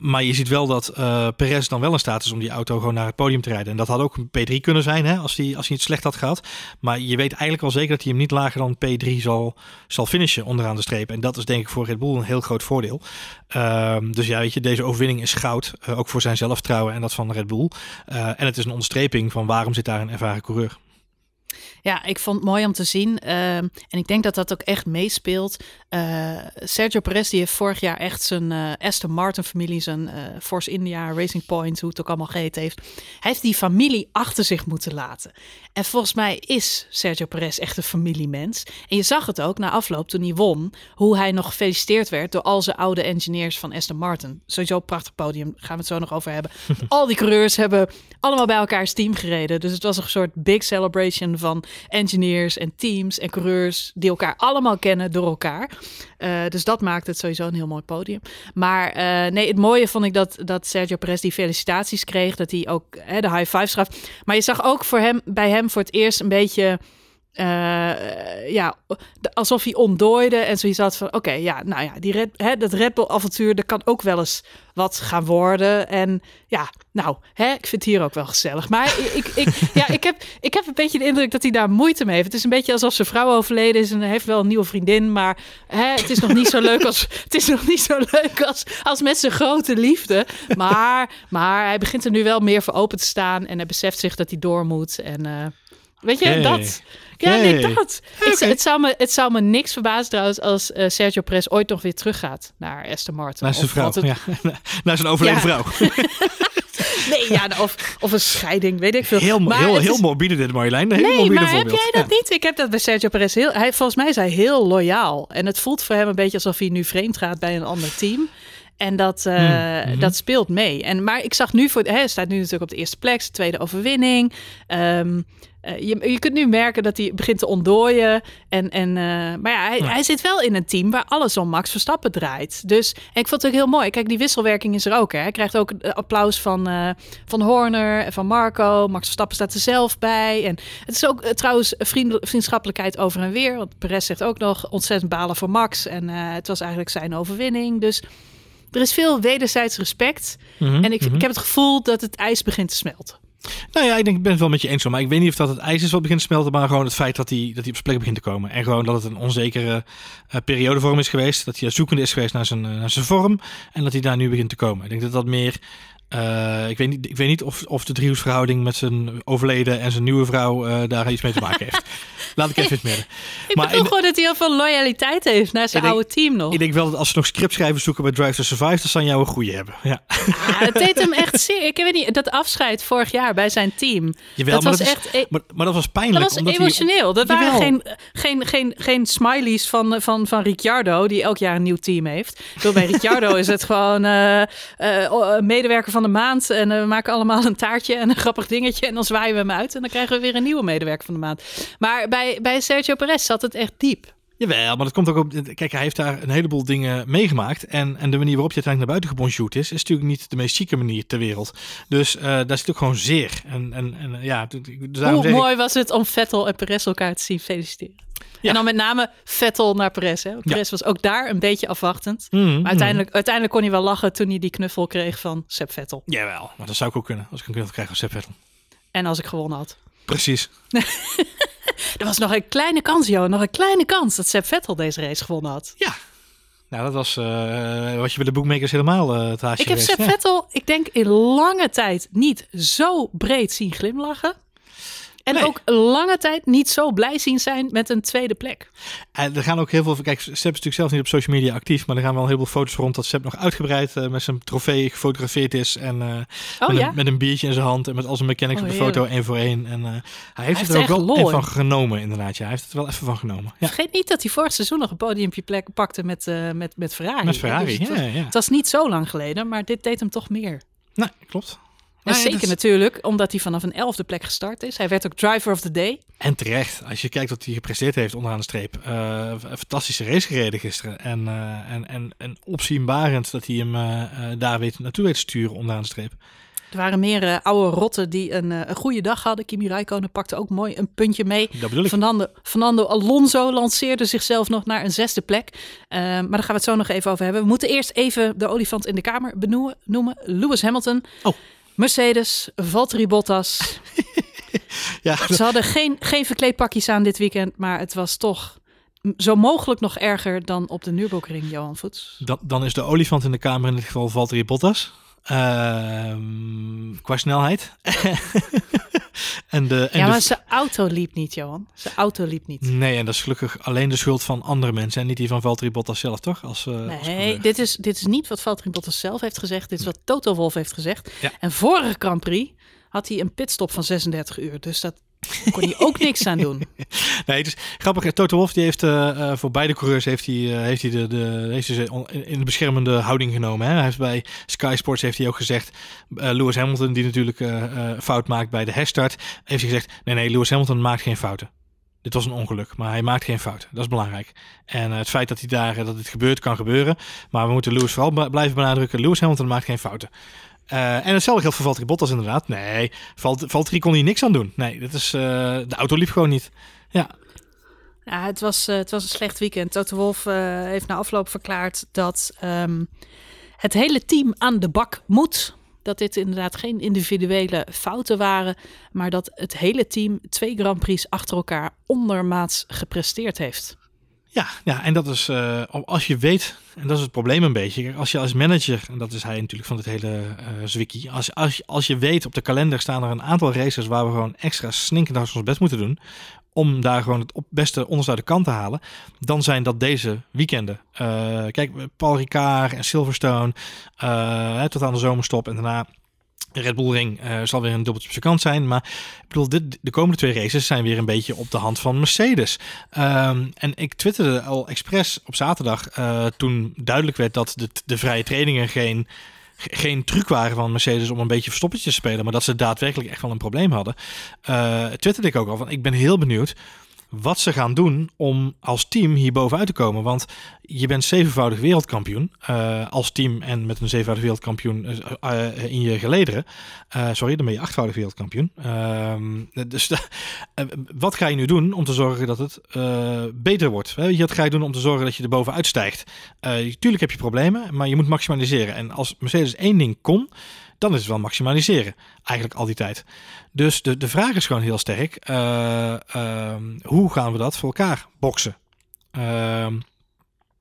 Maar je ziet wel dat Perez dan wel in staat is om die auto gewoon naar het podium te rijden. En dat had ook een P3 kunnen zijn, hè, als hij als hij het slecht had gehad. Maar je weet eigenlijk al zeker dat hij hem niet lager dan P3 zal, zal finishen onderaan de streep. En dat is denk ik voor Red Bull een heel groot voordeel. Um, dus ja, weet je, deze overwinning is goud. Uh, ook voor zijn zelfvertrouwen en dat van Red Bull. Uh, en het is een onderstreping van waarom zit daar een ervaren coureur. Ja, ik vond het mooi om te zien. Uh, en ik denk dat dat ook echt meespeelt. Uh, Sergio Perez die heeft vorig jaar echt zijn uh, Aston Martin familie, zijn Force India, Racing Point, hoe het ook allemaal geheten heeft. Hij heeft die familie achter zich moeten laten. En volgens mij is Sergio Perez echt een familiemens. En je zag het ook na afloop toen hij won, hoe hij nog gefeliciteerd werd door al zijn oude engineers van Aston Martin. Sowieso een prachtig podium, gaan we het zo nog over hebben. al die coureurs hebben allemaal bij elkaars team gereden. Dus het was een soort big celebration van engineers en teams en coureurs die elkaar allemaal kennen door elkaar. Uh, dus dat maakt het sowieso een heel mooi podium. Maar uh, nee, het mooie vond ik dat, dat Sergio Perez die felicitaties kreeg. Dat hij ook hè, de high five schaf. Maar je zag ook voor hem, bij hem voor het eerst een beetje uh, ja, alsof hij ontdooide en zoiets had van, oké, ja, nou ja, die Red, hè, dat Red Bull avontuur, dat kan ook wel eens wat gaan worden. En ja, nou, hè, ik vind het hier ook wel gezellig. Maar ik, ik, ja, ik, heb, ik heb een beetje de indruk dat hij daar moeite mee heeft. Het is een beetje alsof zijn vrouw overleden is en hij heeft wel een nieuwe vriendin, maar hè, het is nog niet zo leuk als, het is nog niet zo leuk als, als met zijn grote liefde. Maar, maar hij begint er nu wel meer voor open te staan en hij beseft zich dat hij door moet en... Uh, Weet je, hey. dat. Ja, nee, dat. Ik, het, zou me, het zou me niks verbazen trouwens als uh, Sergio Perez ooit nog weer teruggaat naar Aston Martin. Naar zijn vrouw, het... ja. naar zijn overleden vrouw. nee, ja, of, of een scheiding, weet ik veel. Heel, maar heel, heel is... morbide dit Marjolein. Heel nee, maar voorbeeld. heb jij dat niet? Ik heb dat bij Sergio Perez heel... Hij, volgens mij is hij heel loyaal. En het voelt voor hem een beetje alsof hij nu vreemd gaat bij een ander team. En dat, uh, mm-hmm. dat speelt mee. En, maar ik zag nu voor... Hij staat nu natuurlijk op de eerste plek. Tweede overwinning. Um, uh, je, je kunt nu merken dat hij begint te ontdooien. En, en, uh, maar ja hij, ja. hij, zit wel in een team waar alles om Max Verstappen draait. Dus en ik vond het ook heel mooi. Kijk, die wisselwerking is er ook. Hè. Hij krijgt ook applaus van, uh, van Horner en van Marco. Max Verstappen staat er zelf bij. En het is ook trouwens vriend, vriendschappelijkheid over en weer. Want Perez zegt ook nog ontzettend balen voor Max. En het was eigenlijk zijn overwinning. Dus er is veel wederzijds respect. Mm -hmm, en ik, mm -hmm. ik heb het gevoel dat het ijs begint te smelten. Nou ja, ik, denk, ik ben het wel met je eens. Maar ik weet niet of dat het ijs is wat begint te smelten. Maar gewoon het feit dat hij, dat hij op zijn plek begint te komen. En gewoon dat het een onzekere uh, periode voor hem is geweest. Dat hij zoekende is geweest naar zijn, uh, naar zijn vorm. En dat hij daar nu begint te komen. Ik denk dat dat meer... Uh, ik, weet niet, ik weet niet of, of de driehoeksverhouding met zijn overleden en zijn nieuwe vrouw daar iets mee te maken heeft. Laat ik even in het midden. Ik maar bedoel gewoon dat hij heel veel loyaliteit heeft naar zijn denk, oude team nog. Ik denk wel dat als ze nog scriptschrijvers zoeken bij Drive to Survive, dan zou jou een goede hebben. Ja. Ah, het deed hem echt zeer. Ik weet niet, dat afscheid vorig jaar bij zijn team. Jawel, dat maar was dat echt. Is, maar, maar, dat was pijnlijk. Dat was emotioneel. Hij, dat waren geen, geen, geen, geen smileys van, van, van Ricciardo, die elk jaar een nieuw team heeft. Door bij Ricciardo is het gewoon uh, uh, medewerker van de maand. En uh, we maken allemaal een taartje en een grappig dingetje. En dan zwaaien we hem uit. En dan krijgen we weer een nieuwe medewerker van de maand. Maar bij, bij Sergio Perez zat het echt diep. Jawel, maar dat komt ook op. Kijk, hij heeft daar een heleboel dingen meegemaakt. En, en de manier waarop je uiteindelijk naar buiten gebonjourd is, is natuurlijk niet de meest chique manier ter wereld. Dus uh, daar zit ook gewoon zeer. En, en, en ja, Hoe mooi ik... was het om Vettel en Perez elkaar te zien feliciteren. Ja. En dan met name Vettel naar Perez. Hè? Perez ja. was ook daar een beetje afwachtend. Mm, maar uiteindelijk, uiteindelijk kon hij wel lachen toen hij die knuffel kreeg van Seb Vettel. Jawel, maar dat zou ik ook kunnen als ik een knuffel krijg van Seb Vettel. En als ik gewonnen had. Precies. er was nog een kleine kans, joh. Nog een kleine kans dat Seb Vettel deze race gewonnen had. Ja. Nou, dat was uh, wat je bij de bookmakers helemaal uh, het haasje Ik heb. Seb Vettel, ik denk in lange tijd, niet zo breed zien glimlachen. En Nee. ook lange tijd niet zo blij zien zijn met een tweede plek. En er gaan ook heel veel... Kijk, Sepp is natuurlijk zelf niet op social media actief. Maar er gaan wel heel veel foto's rond dat Sepp nog uitgebreid eh, met zijn trofee gefotografeerd is. En eh, Oh met, ja? een, met een biertje in zijn hand. En met al zijn mechanics Oh, op de foto één voor één. En eh, hij heeft heeft het er ook wel lol even van genomen inderdaad. Ja, hij heeft het wel even van genomen. Ja, Vergeet niet dat hij vorig seizoen nog een podiumpje plek pakte met, eh, met, met Ferrari. met Ferrari. Dus het, ja, was, ja. het was niet zo lang geleden, maar dit deed hem toch meer. Nee, klopt. Zeker dat natuurlijk, omdat hij vanaf een elfde plek gestart is. Hij werd ook driver of the day. En terecht, als je kijkt wat hij gepresteerd heeft onderaan de streep. Eh, een fantastische race gereden gisteren. En, eh, en, en, en opzienbarend dat hij hem eh, daar weet, naartoe weet sturen onderaan de streep. Er waren meer oude rotten die een, een goede dag hadden. Kimi Räikkönen pakte ook mooi een puntje mee. Dat bedoel ik. Fernando, Fernando Alonso lanceerde zichzelf nog naar een zesde plek. Maar daar gaan we het zo nog even over hebben. We moeten eerst even de olifant in de kamer benoemen, noemen. Lewis Hamilton, Oh. Mercedes, Valtteri Bottas. Ja, Ze hadden geen, geen verkleedpakjes aan dit weekend, maar het was toch zo mogelijk nog erger dan op de Nürburgring, Johan Voets. dan, dan is de olifant in de kamer in dit geval Valtteri Bottas. Ehm, qua snelheid. en de, en ja, de- maar zijn auto liep niet, Johan. Zijn auto liep niet. Nee, en dat is gelukkig alleen de schuld van andere mensen. En niet die van Valtteri Bottas zelf, toch? Als, eh, Nee, dit is, dit is niet wat Valtteri Bottas zelf heeft gezegd. Dit is wat Toto Wolff heeft gezegd. Ja. En vorige Grand Prix had hij een pitstop van 36 uur. Dus dat kon hij ook niks aan doen. Nee, is grappig. Toto Wolff die heeft eh, eh, voor beide coureurs heeft hij, eh, heeft hij de, de, heeft hij ze in de beschermende houding genomen. Hè? Hij heeft bij Sky Sports heeft hij ook gezegd, Lewis Hamilton die natuurlijk fout maakt bij de herstart, heeft hij gezegd, nee nee, Lewis Hamilton maakt geen fouten. Dit was een ongeluk, maar hij maakt geen fouten. Dat is belangrijk. En het feit dat hij daar, dat het gebeurt, kan gebeuren. Maar we moeten Lewis vooral blijven benadrukken. Lewis Hamilton maakt geen fouten. Eh, en hetzelfde geldt voor Valtteri Bottas inderdaad. Nee, Valt, Valtteri kon hier niks aan doen. Nee, dit is, eh, de auto liep gewoon niet. Ja, Ja, het was, eh, het was een slecht weekend. Toto Wolff eh, heeft na afloop verklaard dat ehm, het hele team aan de bak moet. Dat dit inderdaad geen individuele fouten waren, maar dat het hele team twee Grand Prix achter elkaar ondermaats gepresteerd heeft. Ja, ja, en dat is eh, als je weet, en dat is het probleem een beetje, als je als manager, en dat is hij natuurlijk van dit hele eh zwikkie, als, als, als je weet op de kalender staan er een aantal races waar we gewoon extra sninkend hard ons best moeten doen, om daar gewoon het beste onderste uit de kant te halen, dan zijn dat deze weekenden. Eh, kijk, Paul Ricard en Silverstone, tot aan de zomerstop en daarna Red Bull Ring eh, zal weer een dubbeltje op zijn kant zijn. Maar ik bedoel, dit, de komende twee races zijn weer een beetje op de hand van Mercedes. Ehm, en ik twitterde al expres op zaterdag eh, toen duidelijk werd dat de, de vrije trainingen geen, ge- geen truc waren van Mercedes om een beetje verstoppertje te spelen. Maar dat ze daadwerkelijk echt wel een probleem hadden. Eh twitterde ik ook al van ik ben heel benieuwd wat ze gaan doen om als team hier bovenuit te komen. Want je bent zevenvoudig wereldkampioen eh, als team en met een zevenvoudig wereldkampioen eh, eh, in je gelederen. Sorry, dan ben je achtvoudig wereldkampioen. Ehm, dus wat ga je nu doen om te zorgen dat het beter wordt? Wat ga je doen om te zorgen dat je er bovenuit stijgt? Tuurlijk heb je problemen, maar je moet maximaliseren. En als Mercedes één ding kon, dan is het wel maximaliseren. Eigenlijk al die tijd. Dus de, de vraag is gewoon heel sterk. eh, ehm, hoe gaan we dat voor elkaar boksen? Ehm,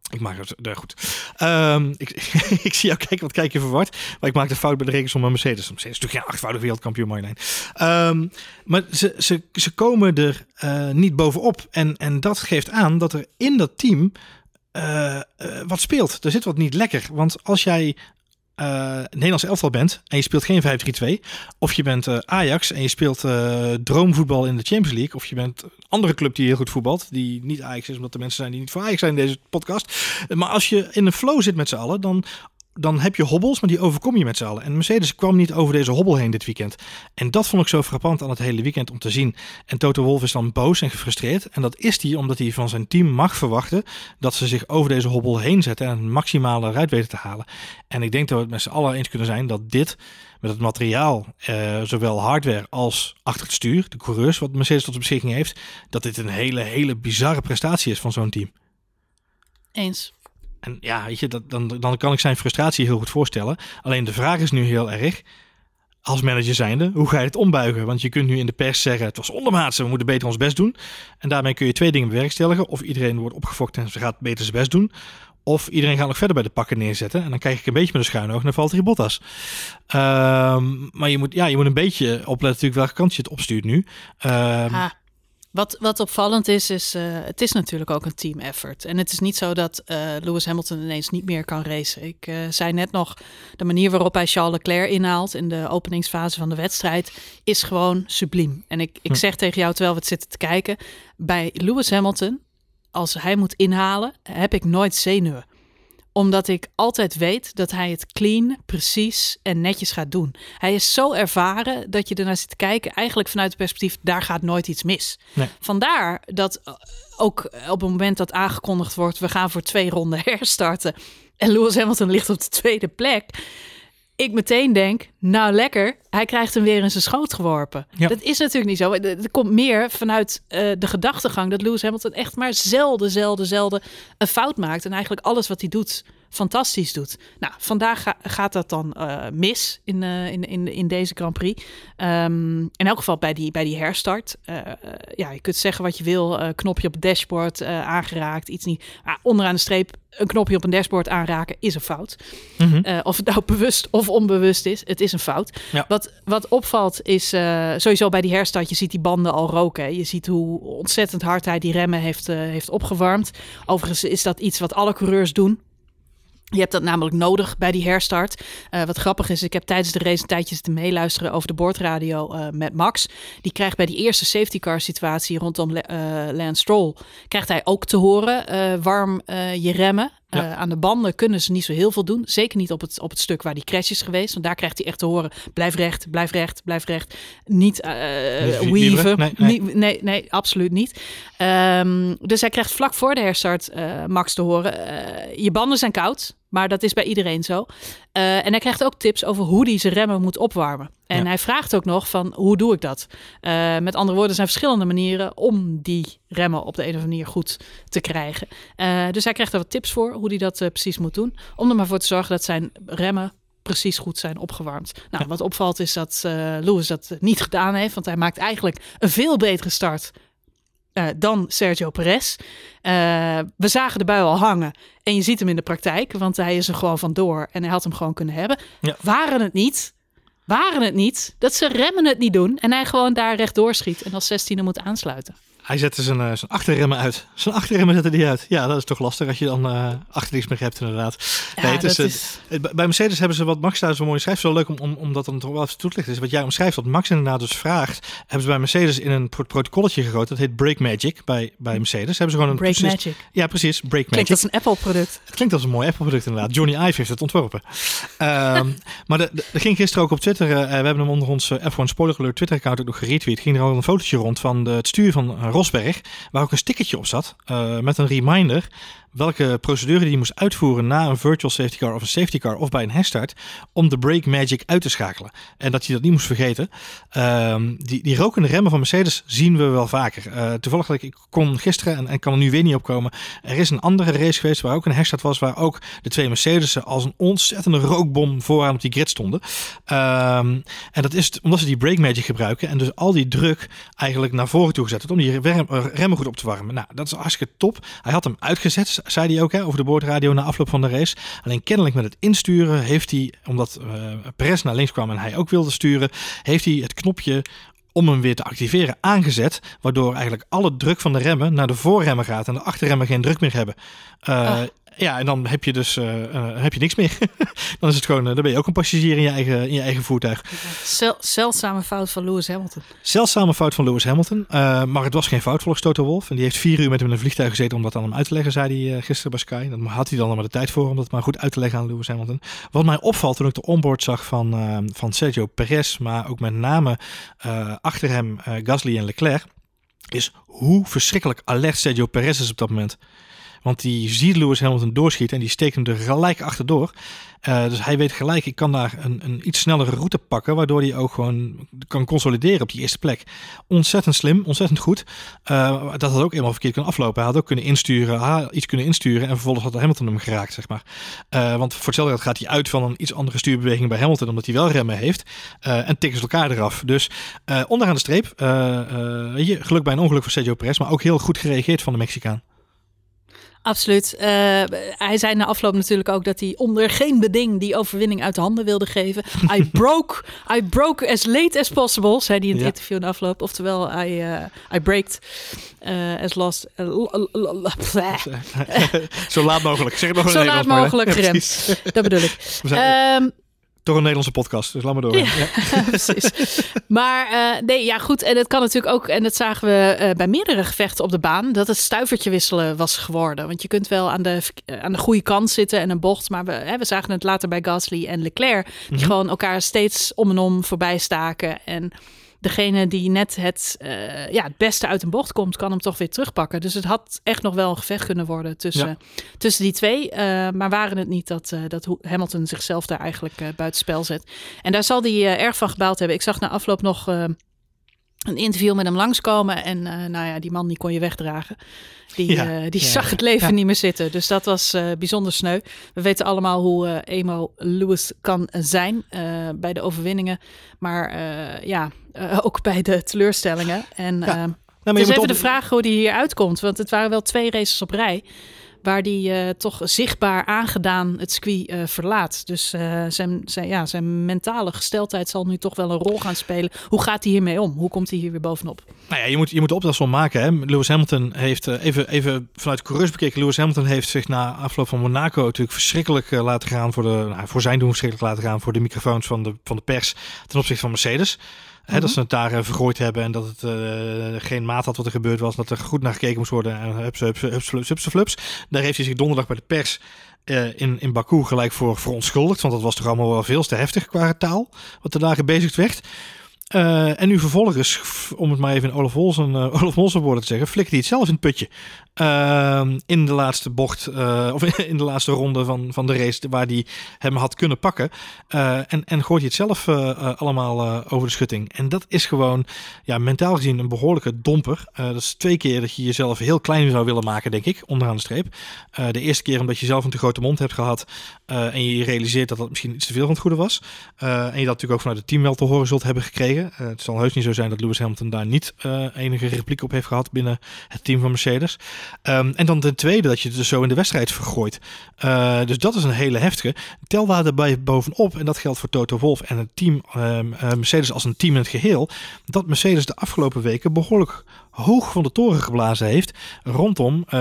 ik maak het nee, goed. Ehm, ik, ik zie jou kijken, wat kijk je verward. Maar ik maak de fout bij de rekens van mijn Mercedes. Mercedes is natuurlijk geen achtvoudig wereldkampioen, Marjolein. Ehm, maar ze, ze, ze komen er eh, niet bovenop. En, en dat geeft aan dat er in dat team eh, wat speelt. Er zit wat niet lekker. Want als jij eh Nederlands elftal bent en je speelt geen 5-3-2, of je bent eh, Ajax en je speelt eh, droomvoetbal in de Champions League, of je bent een andere club die heel goed voetbalt, die niet Ajax is, omdat de mensen zijn die niet voor Ajax zijn in deze podcast. Maar als je in een flow zit met z'n allen, dan, dan heb je hobbels, maar die overkom je met z'n allen. En Mercedes kwam niet over deze hobbel heen dit weekend. En dat vond ik zo frappant aan het hele weekend om te zien. En Toto Wolff is dan boos en gefrustreerd. En dat is hij omdat hij van zijn team mag verwachten dat ze zich over deze hobbel heen zetten en het maximale eruit weten te halen. En ik denk dat we het met z'n allen eens kunnen zijn dat dit met het materiaal, eh, zowel hardware als achter het stuur, de coureurs wat Mercedes tot de beschikking heeft, dat dit een hele, hele bizarre prestatie is van zo'n team. Eens. En ja, weet je, dat, dan, dan kan ik zijn frustratie heel goed voorstellen. Alleen de vraag is nu heel erg, als manager zijnde, hoe ga je het ombuigen? Want je kunt nu in de pers zeggen, het was ondermaatse, we moeten beter ons best doen. En daarmee kun je twee dingen bewerkstelligen. Of iedereen wordt opgefokt en ze gaat beter zijn best doen. Of iedereen gaat nog verder bij de pakken neerzetten. En dan kijk ik een beetje met een schuin oog naar Valtteri Bottas. Ehm, maar je moet, ja, je moet een beetje opletten natuurlijk welke kant je het opstuurt nu. Um, wat, wat opvallend is, is uh, het is natuurlijk ook een team effort. En het is niet zo dat uh, Lewis Hamilton ineens niet meer kan racen. Ik uh, zei net nog, de manier waarop hij Charles Leclerc inhaalt in de openingsfase van de wedstrijd is gewoon subliem. En ik, ik hm. zeg tegen jou, terwijl we het zitten te kijken, bij Lewis Hamilton, als hij moet inhalen, heb ik nooit zenuwen omdat ik altijd weet dat hij het clean, precies en netjes gaat doen. Hij is zo ervaren dat je ernaar zit te kijken, eigenlijk vanuit het perspectief, daar gaat nooit iets mis. Nee. Vandaar dat eh, ook op het moment dat aangekondigd wordt, we gaan voor twee ronden herstarten. En Lewis Hamilton ligt op de tweede plek ik meteen denk, nou lekker, hij krijgt hem weer in zijn schoot geworpen. Dat is natuurlijk niet zo. Er komt meer vanuit uh, de gedachtegang dat Lewis Hamilton echt maar zelden, zelden, zelden een fout maakt. En eigenlijk alles wat hij doet fantastisch doet. Nou, vandaag gaat dat dan uh, mis in, uh, in, in, in deze Grand Prix. Um, in elk geval bij die, bij die herstart. Uh, ja, je kunt zeggen wat je wil. knopje op het dashboard aangeraakt, iets niet. Maar onderaan de streep een knopje op een dashboard aanraken is een fout. Mm -hmm. uh, of het nou bewust of onbewust is, het is een fout. Ja. Wat, wat opvalt is uh, sowieso bij die herstart, je ziet die banden al roken. Je ziet hoe ontzettend hard hij die remmen heeft, uh, heeft opgewarmd. Overigens is dat iets wat alle coureurs doen. Je hebt dat namelijk nodig bij die herstart. Uh, wat grappig is, ik heb tijdens de race een tijdje te meeluisteren over de boordradio uh, met Max. Die krijgt bij die eerste safety car situatie rondom uh, Lance Stroll, krijgt hij ook te horen warm je remmen. Ja. aan de banden kunnen ze niet zo heel veel doen. Zeker niet op het, op het stuk waar die crash is geweest. Want daar krijgt hij echt te horen, blijf recht, blijf recht, blijf recht. Niet weaven. Nee nee. nee, nee, nee, absoluut niet. Um, dus hij krijgt vlak voor de herstart Max te horen, je banden zijn koud. Maar dat is bij iedereen zo. Uh, en hij krijgt ook tips over hoe hij zijn remmen moet opwarmen. En hij vraagt ook nog van hoe doe ik dat? Uh, met andere woorden, er zijn verschillende manieren om die remmen op de een of andere manier goed te krijgen. Uh, dus hij krijgt er wat tips voor hoe hij dat precies moet doen. Om er maar voor te zorgen dat zijn remmen precies goed zijn opgewarmd. Nou, wat opvalt is dat Lewis dat niet gedaan heeft. Want hij maakt eigenlijk een veel betere start uh, dan Sergio Perez. Uh, we zagen de bui al hangen en je ziet hem in de praktijk, want hij is er gewoon vandoor en hij had hem gewoon kunnen hebben. Ja. Waren het niet, waren het niet dat ze remmen het niet doen en hij gewoon daar rechtdoor schiet en als 16e moet aansluiten. Hij zette zijn, uh, zijn achterremmen uit. Zijn achterremmen zette die uit. Ja, dat is toch lastig als je dan uh, achter niks meer hebt inderdaad. Ja, nee, het is, is... bij Mercedes hebben ze wat Max daar zo mooi schrijft. Zo leuk om, om, om dat dan toch wel even toe te lichten. Is wat jij omschrijft, wat Max inderdaad dus vraagt. Hebben ze bij Mercedes in een pro protocolletje gegoten. Dat heet Break Magic bij, bij Mercedes. Hebben ze gewoon een Break precies, Magic. Ja, precies. Break Magic. Klinkt als een Apple product. Het klinkt als een mooi Apple product inderdaad. Johnny Ive heeft het ontworpen. um, maar er ging gisteren ook op Twitter. Uh, we hebben hem onder ons F1 Spoiler Alert Twitter account ook nog geretweet. Ging er al een fotootje rond van de, het stuur van Waar ook een stickertje op zat uh, met een reminder welke procedure die moest uitvoeren na een virtual safety car of een safety car of bij een herstart om de brake magic uit te schakelen. En dat je dat niet moest vergeten. Um, die, die rokende remmen van Mercedes zien we wel vaker. Uh, toevallig, ik kon gisteren en, en kan er nu weer niet opkomen. Er is een andere race geweest waar ook een herstart was, waar ook de twee Mercedes'en als een ontzettende rookbom vooraan op die grid stonden. Um, en dat is omdat ze die brake magic gebruiken en dus al die druk eigenlijk naar voren toe gezet om die remmen goed op te warmen. Nou, dat is hartstikke top. Hij had hem uitgezet zei hij ook hè, over de boordradio na afloop van de race. Alleen kennelijk met het insturen heeft hij, omdat uh, Perez naar links kwam en hij ook wilde sturen, heeft hij het knopje om hem weer te activeren aangezet. Waardoor eigenlijk alle druk van de remmen naar de voorremmen gaat en de achterremmen geen druk meer hebben. Uh, ja, en dan heb je dus uh, uh, heb je niks meer. dan is het gewoon, uh, dan ben je ook een passagier in je eigen, in je eigen voertuig. Zel, zeldzame fout van Lewis Hamilton. Zeldzame fout van Lewis Hamilton. maar het was geen fout volgens Toto Wolf. En die heeft vier uur met hem in een vliegtuig gezeten om dat aan hem uit te leggen, zei hij gisteren bij Sky. Dat had hij dan maar de tijd voor om dat maar goed uit te leggen aan Lewis Hamilton. Wat mij opvalt toen ik de onboard zag van, van Sergio Perez, maar ook met name achter hem Gasly en Leclerc, is hoe verschrikkelijk alert Sergio Perez is op dat moment. Want die ziet Lewis Hamilton doorschieten en die steekt hem er gelijk achterdoor. Uh, dus hij weet gelijk, ik kan daar een, een iets snellere route pakken, waardoor hij ook gewoon kan consolideren op die eerste plek. Ontzettend slim, ontzettend goed. Uh, dat had ook eenmaal verkeerd kunnen aflopen. Hij had ook kunnen insturen, iets kunnen insturen en vervolgens had Hamilton hem geraakt, zeg maar. Uh, want voor hetzelfde gaat hij uit van een iets andere stuurbeweging bij Hamilton, omdat hij wel remmen heeft. en tikken ze elkaar eraf. Dus onderaan de streep, geluk bij een ongeluk voor Sergio Perez, maar ook heel goed gereageerd van de Mexicaan. Absoluut. Uh, hij zei na afloop natuurlijk ook dat hij onder geen beding die overwinning uit de handen wilde geven. I broke, I broke as late as possible, zei hij in het interview na afloop. Oftewel, I, uh, I braked uh, as last... Zo laat mogelijk. Zeg het nog Zo laat mogelijk geremd. dat bedoel ik. Um, toch een Nederlandse podcast, dus laat maar door. Ja, ja. precies. Maar uh, nee, ja goed. En het kan natuurlijk ook, en dat zagen we uh, bij meerdere gevechten op de baan, dat het stuivertje wisselen was geworden. Want je kunt wel aan de, aan de goede kant zitten en een bocht, maar we, hè, we zagen het later bij Gasly en Leclerc, die mm -hmm. gewoon elkaar steeds om en om voorbij staken. En degene die net het, uh, ja, het beste uit een bocht komt, kan hem toch weer terugpakken. Dus het had echt nog wel een gevecht kunnen worden tussen, tussen die twee. Uh, maar waren het niet dat, uh, dat Hamilton zichzelf daar eigenlijk buitenspel zet. En daar zal hij erg van gebaald hebben. Ik zag na afloop nog een interview met hem langskomen. En nou ja, die man die kon je wegdragen. Die, ja, uh, die ja, zag het leven ja. niet meer zitten. Dus dat was uh, bijzonder sneu. We weten allemaal hoe Emo Lewis kan zijn bij de overwinningen. Maar ja, ook bij de teleurstellingen. En nou, maar dus even op... de vraag hoe die hier uitkomt. Want het waren wel twee races op rij waar die uh, toch zichtbaar aangedaan het circuit uh, verlaat. Dus uh, zijn, zijn, ja, zijn mentale gesteldheid zal nu toch wel een rol gaan spelen. Hoe gaat hij hiermee om? Hoe komt hij hier weer bovenop? Nou ja, je moet, je moet de maken. Hè? Lewis Hamilton heeft, even, even vanuit coureurs bekeken, Lewis Hamilton heeft zich na afloop van Monaco natuurlijk verschrikkelijk laten gaan voor, de, nou, voor zijn doen verschrikkelijk laten gaan voor de microfoons van de, van de pers ten opzichte van Mercedes. Hè, dat mhm. ze het daar uh, vergooid hebben en dat het uh, geen maat had wat er gebeurd was. Dat er goed naar gekeken moest worden. En hupse, hupse, hupse, hupse, flups. Daar heeft hij zich donderdag bij de pers in, in Baku gelijk voor verontschuldigd. Want dat was toch allemaal wel veel te heftig qua taal. Wat er daar gebezigd werd. Uh, en nu vervolgens, om het maar even in Olaf Olsen, uh, Olaf woorden te zeggen, flikt hij het zelf in het putje. Uh, in de laatste bocht, of in de laatste ronde van, van de race, waar hij hem had kunnen pakken. en, en gooit hij het zelf allemaal over de schutting. En dat is gewoon, ja, mentaal gezien een behoorlijke domper. dat is twee keer dat je jezelf heel klein zou willen maken, denk ik, onderaan de streep. de eerste keer omdat je zelf een te grote mond hebt gehad en je realiseert dat dat misschien iets te veel van het goede was. en je dat natuurlijk ook vanuit het team wel te horen zult hebben gekregen. Uh, het zal heus niet zo zijn dat Lewis Hamilton daar niet uh, enige repliek op heeft gehad binnen het team van Mercedes. Um, en dan ten tweede dat je het dus zo in de wedstrijd vergooit. Uh, dus dat is een hele heftige. Tel daar erbij bovenop, en dat geldt voor Toto Wolff en het team Mercedes als een team in het geheel, dat Mercedes de afgelopen weken behoorlijk hoog van de toren geblazen heeft rondom uh,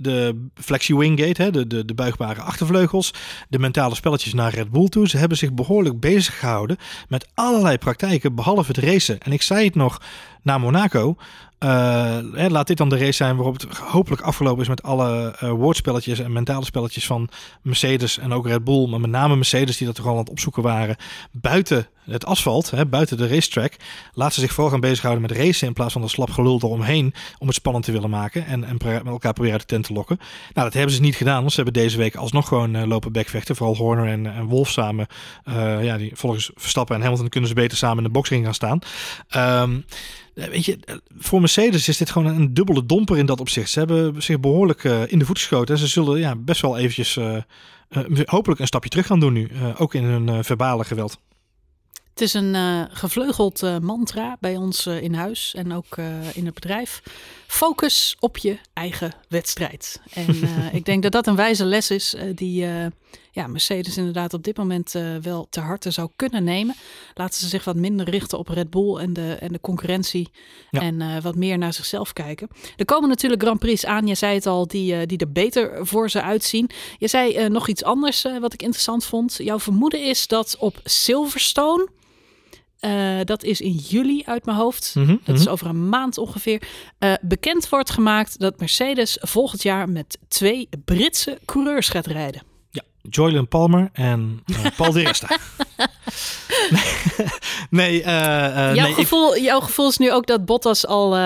de, flexi winggate, hè, de, de, de buigbare achtervleugels, de mentale spelletjes naar Red Bull toe. Ze hebben zich behoorlijk bezig gehouden met allerlei praktijken, behalve het racen. En ik zei het nog na Monaco. Uh, laat dit dan de race zijn waarop het hopelijk afgelopen is met alle uh, woordspelletjes en mentale spelletjes van Mercedes en ook Red Bull. Maar met name Mercedes die dat toch al aan het opzoeken waren. Buiten het asfalt, hè, buiten de racetrack. Laat ze zich vooral gaan bezighouden met racen in plaats van de slap gelul eromheen. Om het spannend te willen maken en, en met elkaar proberen uit de tent te lokken. Nou, dat hebben ze niet gedaan. Want ze hebben deze week alsnog gewoon uh, lopen backvechten. Vooral Horner en, en Wolf samen. ja, die volgens Verstappen en Hamilton kunnen ze beter samen in de boxring gaan staan. Um, Weet je, voor Mercedes is dit gewoon een dubbele domper in dat opzicht. Ze hebben zich behoorlijk in de voet geschoten. En ze zullen ja, best wel eventjes hopelijk een stapje terug gaan doen nu. ook in hun verbale geweld. Het is een uh, gevleugeld uh, mantra bij ons uh, in huis en ook in het bedrijf. Focus op je eigen wedstrijd. En ik denk dat dat een wijze les is die ja, Mercedes inderdaad op dit moment wel te harte zou kunnen nemen. Laten ze zich wat minder richten op Red Bull en de, en de concurrentie. Ja. En wat meer naar zichzelf kijken. Er komen natuurlijk Grand Prix aan, je zei het al, die, die er beter voor ze uitzien. Je zei nog iets anders wat ik interessant vond. Jouw vermoeden is dat op Silverstone uh, dat is in juli uit mijn hoofd. Mm -hmm, dat is over een maand ongeveer. Uh, bekend wordt gemaakt dat Mercedes volgend jaar met twee Britse coureurs gaat rijden. Ja, Joylan Palmer en uh, Paul de Resta. nee, jouw, nee, gevoel, ik... jouw gevoel is nu ook dat Bottas al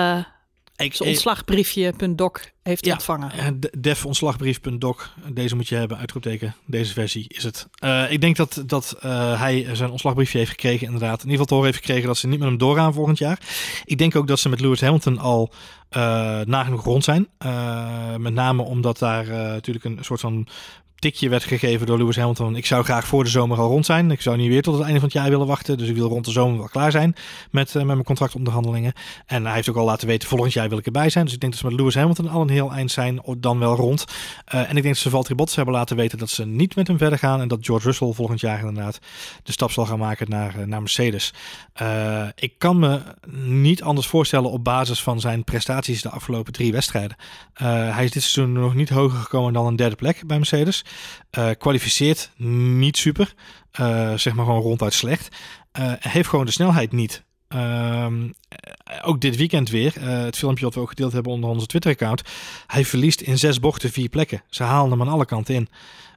ik, ontslagbriefje.doc heeft ja, ontvangen. defontslagbrief.doc. Deze moet je hebben, uitroepteken. Deze versie is het. Uh, ik denk dat, dat uh, hij zijn ontslagbriefje heeft gekregen, inderdaad. In ieder geval te horen heeft gekregen dat ze niet met hem doorgaan volgend jaar. Ik denk ook dat ze met Lewis Hamilton al uh, nagenoeg rond zijn. met name omdat daar natuurlijk een soort van tikje werd gegeven door Lewis Hamilton. Ik zou graag voor de zomer al rond zijn. Ik zou niet weer tot het einde van het jaar willen wachten. Dus ik wil rond de zomer wel klaar zijn met, uh, met mijn contractonderhandelingen. En hij heeft ook al laten weten, volgend jaar wil ik erbij zijn. Dus ik denk dat ze met Lewis Hamilton al een heel eind zijn, dan wel rond. Uh, en ik denk dat ze Valtteri Bottas hebben laten weten dat ze niet met hem verder gaan. En dat George Russell volgend jaar inderdaad de stap zal gaan maken naar, naar Mercedes. Ik kan me niet anders voorstellen op basis van zijn prestaties de afgelopen drie wedstrijden. hij is dit seizoen nog niet hoger gekomen dan een derde plek bij Mercedes. Uh, kwalificeert niet super. Uh, zeg maar gewoon ronduit slecht. Uh, heeft gewoon de snelheid niet. Ehm, ook dit weekend weer. het filmpje wat we ook gedeeld hebben onder onze Twitter-account. Hij verliest in zes bochten vier plekken. Ze halen hem aan alle kanten in.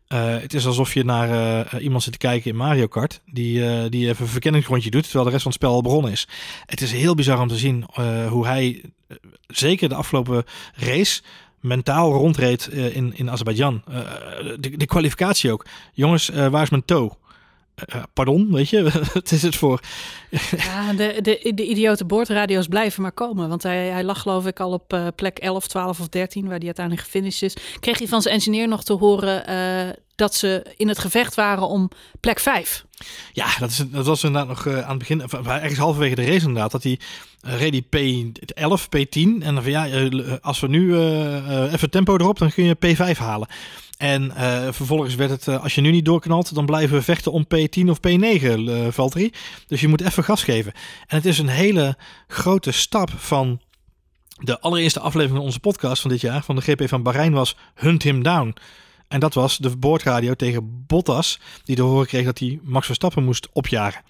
Het is alsof je naar iemand zit te kijken in Mario Kart, die, die even een verkenningsrondje doet, terwijl de rest van het spel al begonnen is. Het is heel bizar om te zien hoe hij, zeker de afgelopen race, mentaal rondreed uh, in, in Azerbeidzjan. Uh, de, de, kwalificatie ook. Jongens, uh, waar is mijn toe? Pardon, weet je, wat is het voor? ja, de, de, de idiote boordradio's blijven maar komen. Want hij, hij lag geloof ik al op plek 11, 12 of 13, waar hij uiteindelijk gefinished is. Kreeg hij van zijn engineer nog te horen dat ze in het gevecht waren om plek 5. Ja, dat, is, dat was inderdaad nog uh, aan het begin, ergens halverwege de race inderdaad, dat hij uh, reed P11, P10. En dan van ja, uh, als we nu even tempo erop, dan kun je P5 halen. En vervolgens werd het, als je nu niet doorknalt, dan blijven we vechten om P10 of P9, Valtteri. Dus je moet even gas geven. En het is een hele grote stap van de allereerste aflevering van onze podcast van dit jaar, van de GP van Bahrein, was Hunt Him Down. En dat was de boordradio tegen Bottas, die te horen kreeg dat hij Max Verstappen moest opjagen.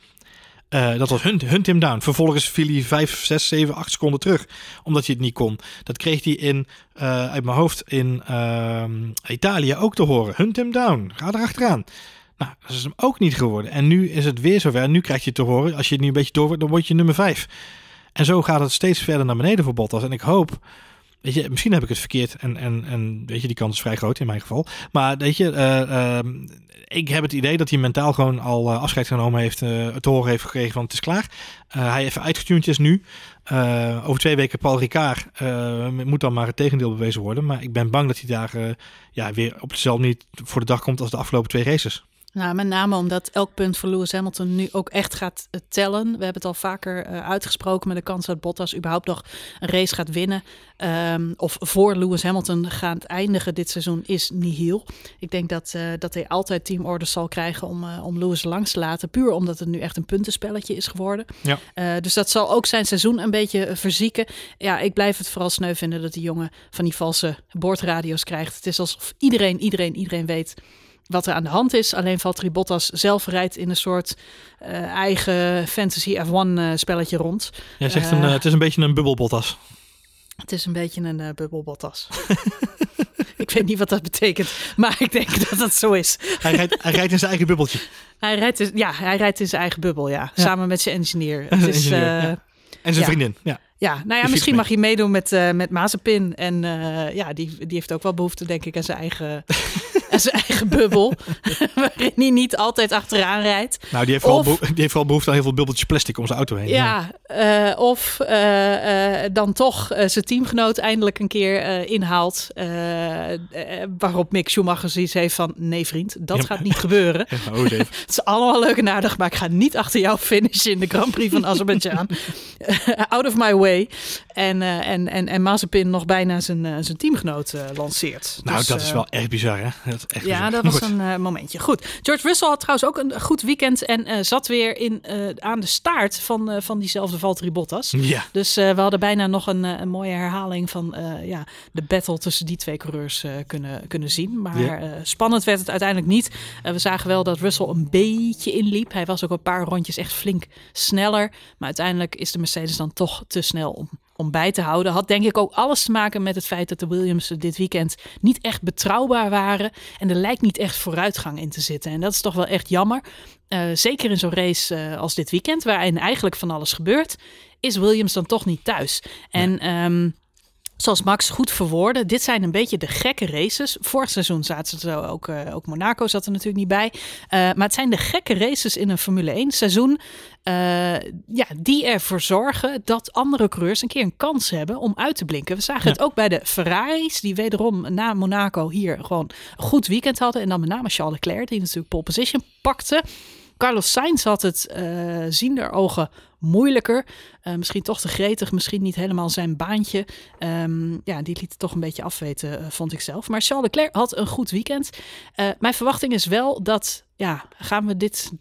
Uh, dat was hunt, hunt him down. Vervolgens viel hij 5, 6, 7, 8 seconden terug. Omdat hij het niet kon. Dat kreeg hij in, uh, uit mijn hoofd in uh, Italië ook te horen. Hunt him down. Ga er achteraan. Nou, dat is hem ook niet geworden. En nu is het weer zover. Nu krijg je te horen. Als je het nu een beetje door wordt, dan word je nummer 5. En zo gaat het steeds verder naar beneden voor Bottas. En ik hoop Weet je, misschien heb ik het verkeerd en, en, en weet je, die kans is vrij groot in mijn geval. Maar weet je, uh, ik heb het idee dat hij mentaal gewoon al uh, afscheid genomen heeft, het horen heeft gekregen van het is klaar. hij even uitgetuned is nu. over twee weken Paul Ricard moet dan maar het tegendeel bewezen worden. Maar ik ben bang dat hij daar ja, weer op hetzelfde niet voor de dag komt als de afgelopen twee races. Nou, met name omdat elk punt voor Lewis Hamilton nu ook echt gaat eh, tellen. We hebben het al vaker uh, uitgesproken met de kans dat Bottas überhaupt nog een race gaat winnen. Um, of voor Lewis Hamilton gaat eindigen dit seizoen is nihil. Ik denk dat, uh, dat hij altijd teamorders zal krijgen om, uh, om Lewis langs te laten. Puur omdat het nu echt een puntenspelletje is geworden. Ja. dus dat zal ook zijn seizoen een beetje verzieken. Ja, ik blijf het vooral sneu vinden dat die jongen van die valse boordradio's krijgt. Het is alsof iedereen, iedereen, iedereen weet wat er aan de hand is. Alleen Valtteri Bottas zelf rijdt in een soort uh, eigen fantasy F1 uh, spelletje rond. Jij zegt een, uh, het is een beetje een bubbelbottas. Het is een beetje een uh, bubbelbottas. ik weet niet wat dat betekent, maar ik denk dat dat zo is. hij, rijdt, hij rijdt in zijn eigen bubbeltje. Hij rijdt, in, ja, hij rijdt in zijn eigen bubbel, ja. ja. Samen met zijn engineer. Het is, engineer ja. En zijn ja. vriendin, ja. Ja, nou ja, misschien mag hij meedoen met, uh, met Mazepin. En uh, ja, die, die heeft ook wel behoefte, denk ik, aan zijn eigen, aan zijn eigen bubbel. waarin hij niet altijd achteraan rijdt. Nou, die heeft, of, vooral, die heeft vooral behoefte aan heel veel bubbeltjes plastic om zijn auto heen. Ja, ja. Uh, of dan toch zijn teamgenoot eindelijk een keer inhaalt. waarop Mick Schumacher zoiets heeft van... Nee, vriend, dat ja, gaat niet gebeuren. oh, het is allemaal leuk en aardig, maar ik ga niet achter jou finishen in de Grand Prix van Azerbeidzjan. out of my way. En, en, en, en Mazepin nog bijna zijn, zijn teamgenoot lanceert. Nou, dus, dat is wel echt bizar, hè? Echt ja, dat was een momentje. Goed. George Russell had trouwens ook een goed weekend en zat weer in, aan de staart van, van diezelfde Valtteri Bottas. Ja. Dus we hadden bijna nog een, een mooie herhaling van ja, de battle tussen die twee coureurs kunnen, kunnen zien. Maar ja. spannend werd het uiteindelijk niet. we zagen wel dat Russell een beetje inliep. Hij was ook een paar rondjes echt flink sneller. Maar uiteindelijk is de Mercedes dan toch te snel om, om bij te houden. Had denk ik ook alles te maken met het feit dat de Williams dit weekend niet echt betrouwbaar waren. En er lijkt niet echt vooruitgang in te zitten. En dat is toch wel echt jammer. Uh, zeker in zo'n race uh, als dit weekend, waarin eigenlijk van alles gebeurt, is Williams dan toch niet thuis. En um, zoals Max goed verwoordde, dit zijn een beetje de gekke races. Vorig seizoen zaten ze ook, uh, ook Monaco zat er natuurlijk niet bij. Uh, maar het zijn de gekke races in een Formule 1 seizoen. Uh, ja, die ervoor zorgen dat andere coureurs een keer een kans hebben om uit te blinken. We zagen ja. het ook bij de Ferraris, die wederom na Monaco hier gewoon een goed weekend hadden. En dan met name Charles Leclerc, die natuurlijk pole position pakte. Carlos Sainz had het zien der ogen moeilijker. Uh, misschien toch te gretig, misschien niet helemaal zijn baantje. Um, ja, die liet het toch een beetje afweten, uh, vond ik zelf. Maar Charles Leclerc had een goed weekend. mijn verwachting is wel dat, ja, gaan we dit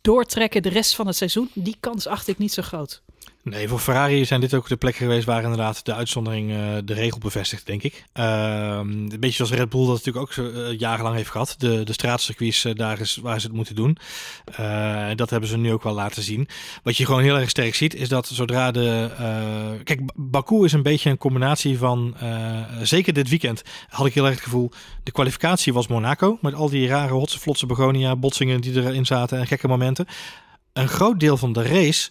doortrekken de rest van het seizoen? Die kans acht ik niet zo groot. Nee, voor Ferrari zijn dit ook de plekken geweest waar inderdaad de uitzondering uh, de regel bevestigt, denk ik. Uh, een beetje zoals Red Bull dat natuurlijk ook uh, jarenlang heeft gehad. De, de straatcircuits, uh, daar is waar ze het moeten doen. dat hebben ze nu ook wel laten zien. Wat je gewoon heel erg sterk ziet, is dat zodra de... kijk, Baku is een beetje een combinatie van... zeker dit weekend had ik heel erg het gevoel... De kwalificatie was Monaco, met al die rare hotse, flotse begonia botsingen die erin zaten en gekke momenten. Een groot deel van de race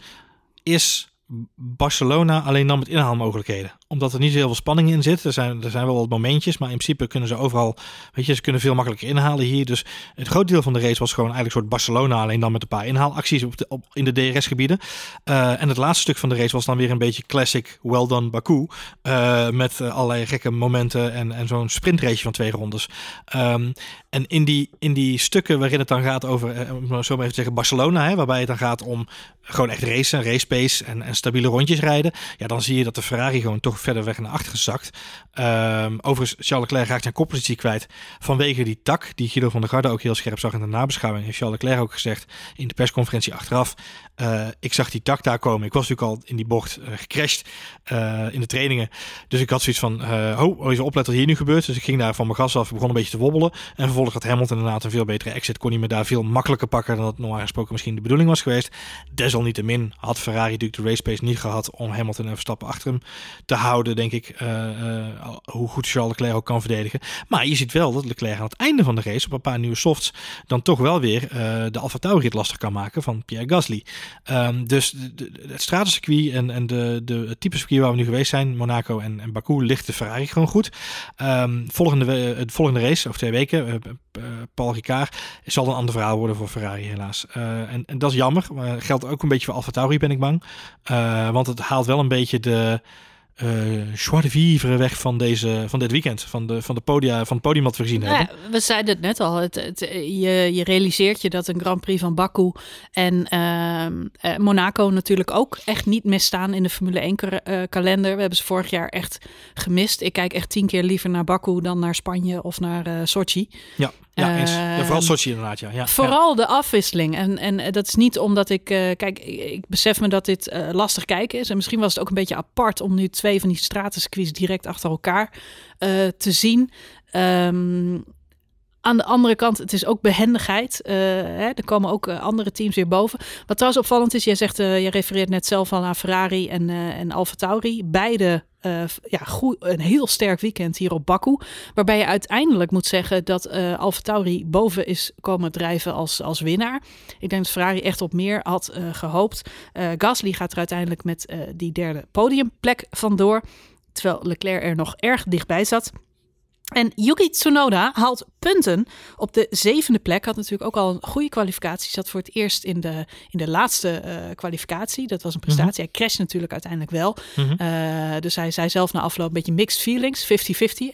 is Barcelona alleen dan met inhaalmogelijkheden. Omdat er niet zo heel veel spanning in zit. Er zijn, er zijn wel wat momentjes, maar in principe kunnen ze overal, weet je, ze kunnen veel makkelijker inhalen hier. Dus het groot deel van de race was gewoon eigenlijk soort Barcelona, alleen dan met een paar inhaalacties op, in de DRS-gebieden. Uh, en het laatste stuk van de race was dan weer een beetje classic well done Baku. Uh, met uh, allerlei gekke momenten en, en zo'n sprintrace van twee rondes. Um, en in die, in die stukken waarin het dan gaat over, zo maar even zeggen, Barcelona, hè, waarbij het dan gaat om gewoon echt racen, race pace en, en stabiele rondjes rijden. Ja, dan zie je dat de Ferrari gewoon toch verder weg naar achter gezakt. Um, overigens, Charles Leclerc raakt zijn koppositie kwijt vanwege die tak, die Guido van der Garde ook heel scherp zag in de nabeschouwing. Heeft Charles Leclerc ook gezegd in de persconferentie achteraf. Uh, ik zag die tak daar komen. Ik was natuurlijk al in die bocht uh, gecrashed uh, in de trainingen. Dus ik had zoiets van, oh, oh, even opletten wat hier nu gebeurt. Dus ik ging daar van mijn gas af, begon een beetje te wobbelen. En vervolgens had Hamilton inderdaad een veel betere exit. Kon hij me daar veel makkelijker pakken dan dat normaal gesproken misschien de bedoeling was geweest. Desalniettemin had Ferrari natuurlijk de race pace niet gehad om Hamilton en Verstappen achter hem te houden, denk ik. hoe goed Charles Leclerc ook kan verdedigen. Maar je ziet wel dat Leclerc aan het einde van de race op een paar nieuwe softs dan toch wel weer de Alfa Tauri lastig kan maken van Pierre Gasly. Um, dus de, de, het stratencircuit en, en de, de, het type circuit waar we nu geweest zijn, Monaco en, en Baku, ligt de Ferrari gewoon goed. Um, volgende, het volgende race, of twee weken, Paul Ricard, zal een ander verhaal worden voor Ferrari helaas. En, en dat is jammer. Maar geldt ook een beetje voor Alfa Tauri, ben ik bang. want het haalt wel een beetje de joie de vivre weg van, deze, van dit weekend. Van, de, van, de podia, van het podium wat we gezien nou, hebben. We zeiden het net al. Het, het, je, je realiseert je dat een Grand Prix van Baku en uh, uh, Monaco natuurlijk ook echt niet misstaan in de Formule 1 uh, kalender. We hebben ze vorig jaar echt gemist. Ik kijk echt tien keer liever naar Baku dan naar Spanje of naar Sochi. Ja. Ja, eens. Ja, vooral Sochi inderdaad, ja. ja vooral ja. de afwisseling. En, en dat is niet omdat ik... Uh, kijk, ik besef me dat dit uh, lastig kijken is. En misschien was het ook een beetje apart om nu twee van die stratencircuits direct achter elkaar uh, te zien. Um, aan de andere kant, het is ook behendigheid. Uh, hè, er komen ook uh, andere teams weer boven. Wat trouwens opvallend is, jij zegt, uh, jij refereert net zelf al naar Ferrari en, en Alfa Tauri. Beide ja, goed, een heel sterk weekend hier op Baku. Waarbij je uiteindelijk moet zeggen dat uh, Alfa Tauri boven is komen drijven als, als winnaar. Ik denk dat Ferrari echt op meer had uh, gehoopt. Gasly gaat er uiteindelijk met die derde podiumplek vandoor. Terwijl Leclerc er nog erg dichtbij zat. En Yuki Tsunoda haalt punten op de zevende plek. Had natuurlijk ook al een goede kwalificatie. Zat voor het eerst in de, in de laatste uh, kwalificatie. Dat was een prestatie. Mm -hmm. Hij crasht natuurlijk uiteindelijk wel. Mm -hmm. uh, dus hij zei zelf na afloop een beetje mixed feelings. 50-50.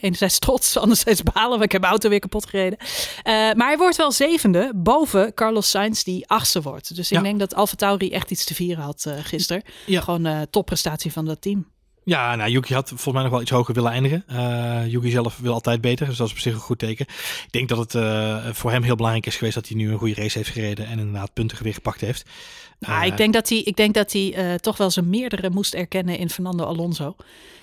Enerzijds trots, anderzijds balen. Want ik heb mijn auto weer kapot gereden. Uh, maar hij wordt wel zevende boven Carlos Sainz die achtste wordt. Dus ik ja. denk dat Alfa Tauri echt iets te vieren had gisteren. Ja. Gewoon topprestatie van dat team. Ja, nou, Yuki had volgens mij nog wel iets hoger willen eindigen. Uh, Yuki zelf wil altijd beter, dus dat is op zich een goed teken. Ik denk dat het uh, voor hem heel belangrijk is geweest dat hij nu een goede race heeft gereden en inderdaad punten weer gepakt heeft. Nou, uh, ik denk dat hij, ik denk dat hij toch wel zijn meerdere moest erkennen in Fernando Alonso.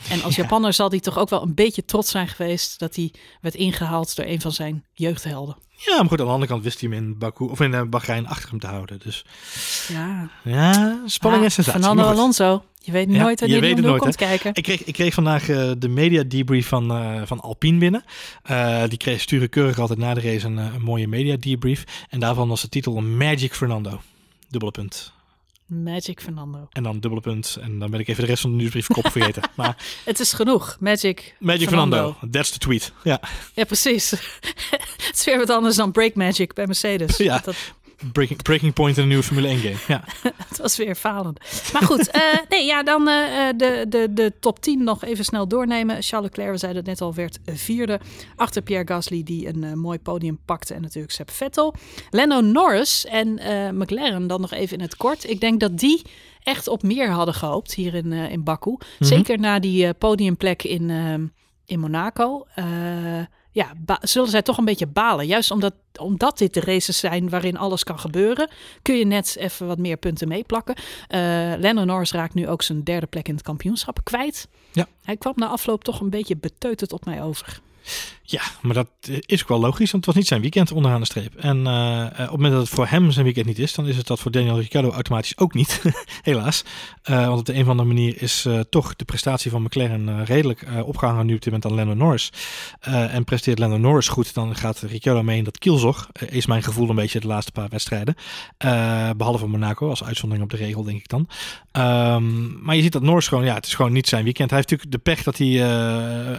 En als ja. Japanner zal hij toch ook wel een beetje trots zijn geweest dat hij werd ingehaald door een van zijn jeugdhelden. Ja, maar goed, aan de andere kant wist hij hem in Baku of in Bahrein achter hem te houden. Dus ja, ja spanning ah, en sensatie. Fernando Alonso. Je weet nooit wanneer ja, je nooit, komt kijken. Ik kreeg, ik kreeg vandaag uh, de media debrief van, uh, van Alpine binnen. Uh, die kreeg, sturen keurig altijd na de race een, een, mooie media debrief. En daarvan was de titel Magic Fernando. Dubbele punt. Magic Fernando. En dan dubbele punt. En dan ben ik even de rest van de nieuwsbrief kop vergeten. Maar Het is genoeg. Magic, Magic Fernando. That's the tweet. Ja, Ja, precies. het is weer wat anders dan Break Magic bij Mercedes. Ja. Dat, breaking, breaking point in een nieuwe Formule 1 game. Ja. het was weer falend. Maar goed, eh, nee, ja, dan eh, eh, de, de, de top 10 nog even snel doornemen. Charles Leclerc, we zeiden het net al, werd vierde. Achter Pierre Gasly, die een mooi podium pakte. En natuurlijk Seb Vettel. Lando Norris en McLaren dan nog even in het kort. Ik denk dat die echt op meer hadden gehoopt hier in, in Baku. Zeker na die podiumplek in, in Monaco. Eh, ja, zullen zij toch een beetje balen. Juist omdat, omdat dit de races zijn waarin alles kan gebeuren, kun je net even wat meer punten meeplakken. Eh Lennon Norris raakt nu ook zijn derde plek in het kampioenschap kwijt. Ja. Hij kwam na afloop toch een beetje beteuterd op mij over. Ja, maar dat is ook wel logisch, want het was niet zijn weekend onderaan de streep. En eh, eh, op het moment dat het voor hem zijn weekend niet is, dan is het dat voor Daniel Ricciardo automatisch ook niet, helaas. Eh, want op de een of andere manier is toch de prestatie van McLaren redelijk eh, opgehangen nu op dit moment aan Lando Norris. En presteert Lando Norris goed, dan gaat Ricciardo mee in dat kielzog. Is mijn gevoel een beetje de laatste paar wedstrijden. Eh, behalve Monaco, als uitzondering op de regel, denk ik dan. Ehm, maar je ziet dat Norris gewoon, ja, het is gewoon niet zijn weekend. Hij heeft natuurlijk de pech dat hij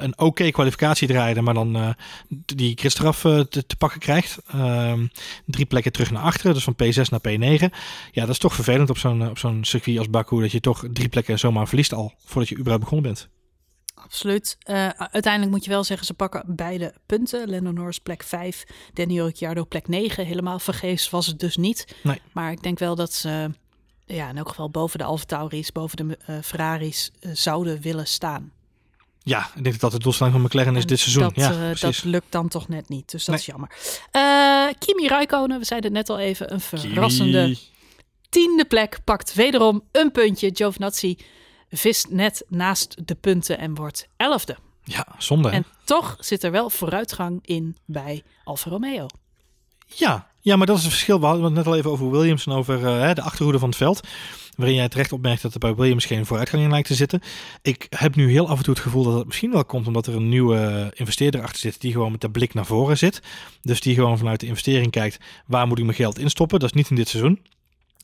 een oké kwalificatie draaide, maar dan eh, die gridstraf eh, te, te pakken krijgt. Ehm, drie plekken terug naar achteren, dus van P6 naar P9. Ja, dat is toch vervelend op zo'n op zo'n circuit als Baku, dat je toch drie plekken zomaar verliest al, voordat je überhaupt begonnen bent. Absoluut. Eh, uiteindelijk moet je wel zeggen, ze pakken beide punten. Lando Norris plek 5, Daniel Ricciardo plek 9. Helemaal vergeefs was het dus niet. Nee. Maar ik denk wel dat ze ja, in elk geval boven de Alfa Tauris, boven de eh, Ferraris eh, zouden willen staan. Ja, ik denk dat dat de doelstelling van McLaren is En dit seizoen. Dat, ja, eh, dat lukt dan toch net niet. Dus dat Nee. is jammer. Eh, Kimi Räikkönen, we zeiden het net al even, een verrassende Kimi. tiende plek. Pakt wederom een puntje. Giovinazzi vist net naast de punten en wordt elfde. Ja, zonde. hè? En toch zit er wel vooruitgang in bij Alfa Romeo. Ja, ja, maar dat is het verschil. We hadden het net al even over Williams en over eh, de achterhoede van het veld. Waarin jij terecht opmerkt dat er bij Williams geen vooruitgang in lijkt te zitten. Ik heb nu heel af en toe het gevoel dat het misschien wel komt omdat er een nieuwe investeerder achter zit. Die gewoon met de blik naar voren zit. Dus die gewoon vanuit de investering kijkt. Waar moet ik mijn geld instoppen? Dat is niet in dit seizoen.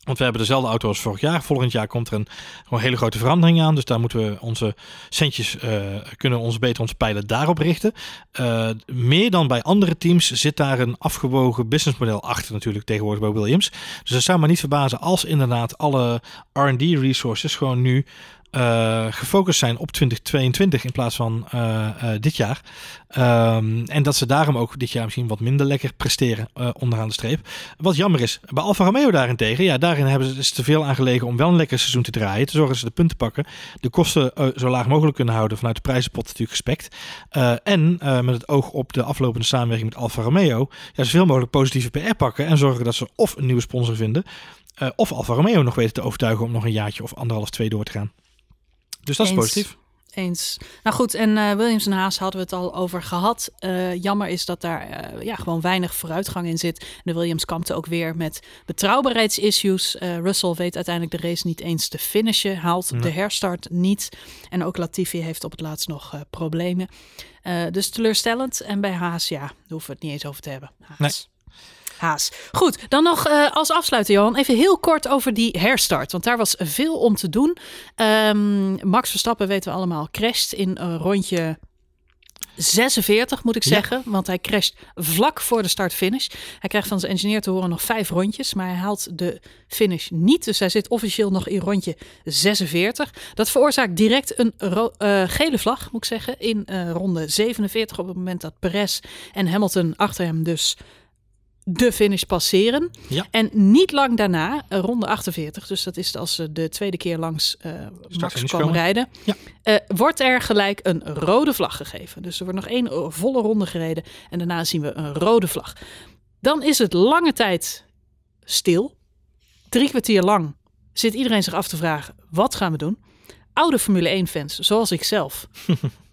Want we hebben dezelfde auto als vorig jaar. Volgend jaar komt er een gewoon hele grote verandering aan. Dus daar moeten we onze centjes, eh, kunnen ons beter onze pijlen daarop richten. Eh, meer dan bij andere teams zit daar een afgewogen businessmodel achter natuurlijk tegenwoordig bij Williams. Dus het zou me niet verbazen als inderdaad alle R&D resources gewoon nu eh, gefocust zijn op 2022 in plaats van eh, eh, dit jaar. Ehm, en dat ze daarom ook dit jaar misschien wat minder lekker presteren onderaan de streep. Wat jammer is. Bij Alfa Romeo daarentegen, ja, daarin hebben ze is te veel aan gelegen om wel een lekker seizoen te draaien. Te zorgen dat ze de punten pakken. De kosten zo laag mogelijk kunnen houden vanuit de prijzenpot natuurlijk gespekt. En met het oog op de aflopende samenwerking met Alfa Romeo, ja, zoveel mogelijk positieve PR pakken en zorgen dat ze of een nieuwe sponsor vinden, of Alfa Romeo nog weten te overtuigen om nog een jaartje of anderhalf, twee door te gaan. Dus dat is Eens. positief. Eens. Nou goed, en eh, Williams en Haas hadden we het al over gehad. Eh, jammer is dat daar eh, ja, gewoon weinig vooruitgang in zit. De Williams kampte ook weer met betrouwbaarheidsissues. Russell weet uiteindelijk de race niet eens te finishen. Haalt de herstart niet. En ook Latifi heeft op het laatst nog problemen. Dus teleurstellend. En bij Haas, ja, daar hoeven we het niet eens over te hebben. Haas. Nee. Haas. Goed, dan nog eh, als afsluiter, Johan, even heel kort over die herstart. Want daar was veel om te doen. Ehm, Max Verstappen, weten we allemaal, crasht in een rondje 46, moet ik Ja. zeggen. Want hij crasht vlak voor de start-finish. Hij krijgt van zijn engineer te horen nog vijf rondjes. Maar hij haalt de finish niet. Dus hij zit officieel nog in rondje 46. Dat veroorzaakt direct een eh, gele vlag, moet ik zeggen. In eh, ronde 47 op het moment dat Perez en Hamilton achter hem dus de finish passeren. Ja. En niet lang daarna, eh, ronde 48, dus dat is als ze de tweede keer langs eh Max komen rijden, Ja. eh, wordt er gelijk een rode vlag gegeven. Dus er wordt nog één eh, volle ronde gereden en daarna zien we een rode vlag. Dan is het lange tijd stil. Drie kwartier lang zit iedereen zich af te vragen, wat gaan we doen? Oude Formule 1 fans, zoals ik zelf,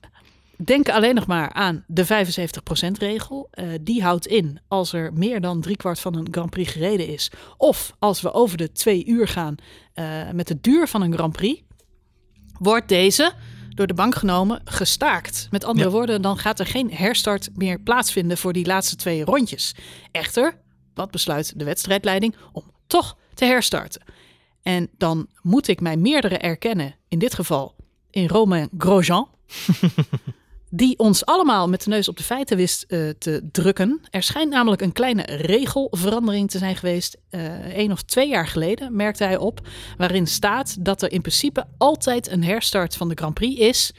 denken alleen nog maar aan de 75% regel. Eh, die houdt in als er meer dan driekwart van een Grand Prix gereden is. Of als we over de twee uur gaan eh, met de duur van een Grand Prix. Wordt deze door de bank genomen gestaakt. Met andere Ja. woorden, dan gaat er geen herstart meer plaatsvinden voor die laatste twee rondjes. Echter, wat besluit de wedstrijdleiding om toch te herstarten? En dan moet ik mij meerdere erkennen, in dit geval in Romain Grosjean. die ons allemaal met de neus op de feiten wist uh, te drukken. Er schijnt namelijk een kleine regelverandering te zijn geweest. Uh, één of twee jaar geleden merkte hij op. Waarin staat dat er in principe altijd een herstart van de Grand Prix is.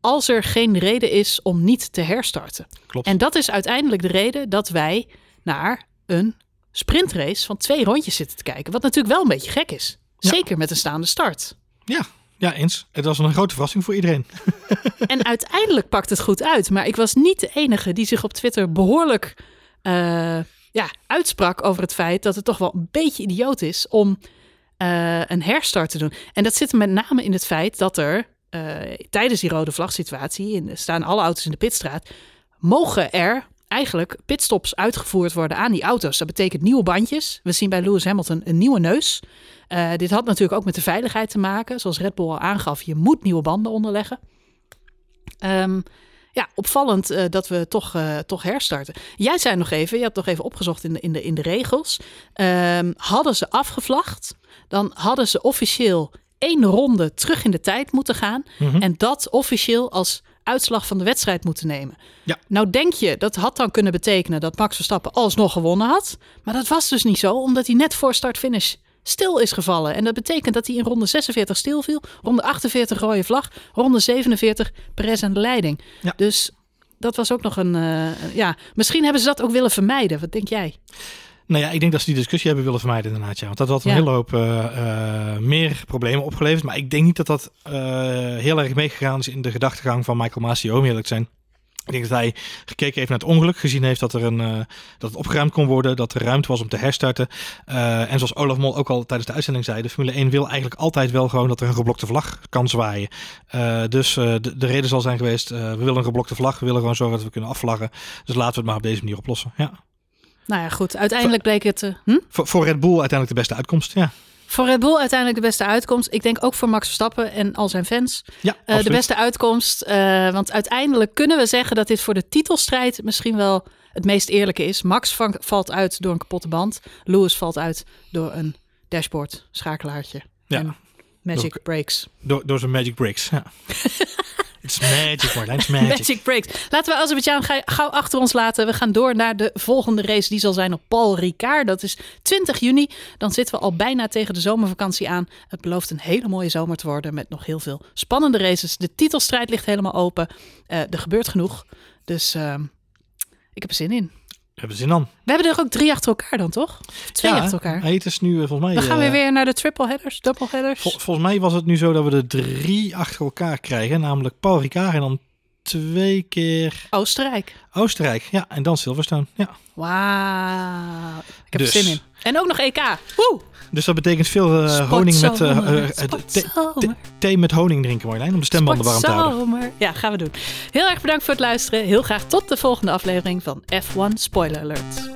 Als er geen reden is om niet te herstarten. Klopt. En dat is uiteindelijk de reden dat wij naar een sprintrace van twee rondjes zitten te kijken. Wat natuurlijk wel een beetje gek is. Ja. Zeker met een staande start. Ja, ja, eens. Het was een grote verrassing voor iedereen. En uiteindelijk pakt het goed uit. Maar ik was niet de enige die zich op Twitter behoorlijk uh, ja, uitsprak over het feit dat het toch wel een beetje idioot is om uh, een herstart te doen. En dat zit met name in het feit dat er uh, tijdens die rode vlagsituatie, in, staan alle auto's in de pitstraat, mogen er eigenlijk pitstops uitgevoerd worden aan die auto's. Dat betekent nieuwe bandjes. We zien bij Lewis Hamilton een nieuwe neus. Uh, dit had natuurlijk ook met de veiligheid te maken. Zoals Red Bull al aangaf, je moet nieuwe banden onderleggen. Um, ja, opvallend uh, dat we toch, uh, toch herstarten. Jij zei nog even, je had nog even opgezocht in de, in de, in de regels. Um, hadden ze afgevlacht, dan hadden ze officieel één ronde terug in de tijd moeten gaan. Mhm. Mm -hmm. En dat officieel als uitslag van de wedstrijd moeten nemen. Ja. Nou denk je, dat had dan kunnen betekenen dat Max Verstappen alsnog gewonnen had. Maar dat was dus niet zo, omdat hij net voor start-finish stil is gevallen. En dat betekent dat hij in ronde 46 stil viel, ronde 48 rode vlag, ronde 47 Perez aan de leiding. Ja. Dus dat was ook nog een, uh, ja, misschien hebben ze dat ook willen vermijden. Wat denk jij? Nou ja, ik denk dat ze die discussie hebben willen vermijden inderdaad. Ja. Want dat had een Ja. hele hoop uh, uh, meer problemen opgeleverd. Maar ik denk niet dat dat uh, heel erg meegegaan is in de gedachtegang van Michael Masi, om eerlijk te zijn. Ik denk dat hij gekeken heeft naar het ongeluk, gezien heeft dat, er een, uh, dat het opgeruimd kon worden, dat er ruimte was om te herstarten. Uh, en zoals Olaf Mol ook al tijdens de uitzending zei, de Formule 1 wil eigenlijk altijd wel gewoon dat er een geblokte vlag kan zwaaien. Uh, dus de, de, reden zal zijn geweest, we willen een geblokte vlag, we willen gewoon zorgen dat we kunnen afvlaggen. Dus laten we het maar op deze manier oplossen. Ja. Nou ja, goed. Uiteindelijk bleek het... Hm? voor, voor Red Bull uiteindelijk de beste uitkomst, ja. Voor Red Bull uiteindelijk de beste uitkomst. Ik denk ook voor Max Verstappen en al zijn fans. Ja, uh, de beste uitkomst. Uh, want uiteindelijk kunnen we zeggen dat dit voor de titelstrijd misschien wel het meest eerlijke is. Max valt uit door een kapotte band. Lewis valt uit door een dashboard, schakelaartje. Ja. En magic door, breaks. Door, door zijn magic breaks, ja. It's magic, Martijn. It's magic. breaks. Laten we Azerbeidzjan gauw achter ons laten. We gaan door naar de volgende race. Die zal zijn op Paul Ricard. Dat is 20 juni. Dan zitten we al bijna tegen de zomervakantie aan. Het belooft een hele mooie zomer te worden. Met nog heel veel spannende races. De titelstrijd ligt helemaal open. Uh, er gebeurt genoeg. Dus uh, ik heb er zin in. Hebben zin aan. We hebben er ook drie achter elkaar dan, toch? Of twee ja, achter elkaar. Het is nu uh, volgens mij... We gaan weer weer naar de triple headers, double headers. Vol, volgens mij was het nu zo dat we er drie achter elkaar krijgen. Namelijk Paul Ricard en dan twee keer... Oostenrijk. Oostenrijk, ja. En dan Silverstone, ja. Wauw. Ik heb dus. er zin in. En ook nog EK. Woe! Dus dat betekent veel uh, honing met uh, thee met honing drinken, Marjolein, om de stembanden warm te houden. Ja, gaan we doen. Heel erg bedankt voor het luisteren. Heel graag tot de volgende aflevering van F1 Spoiler Alert.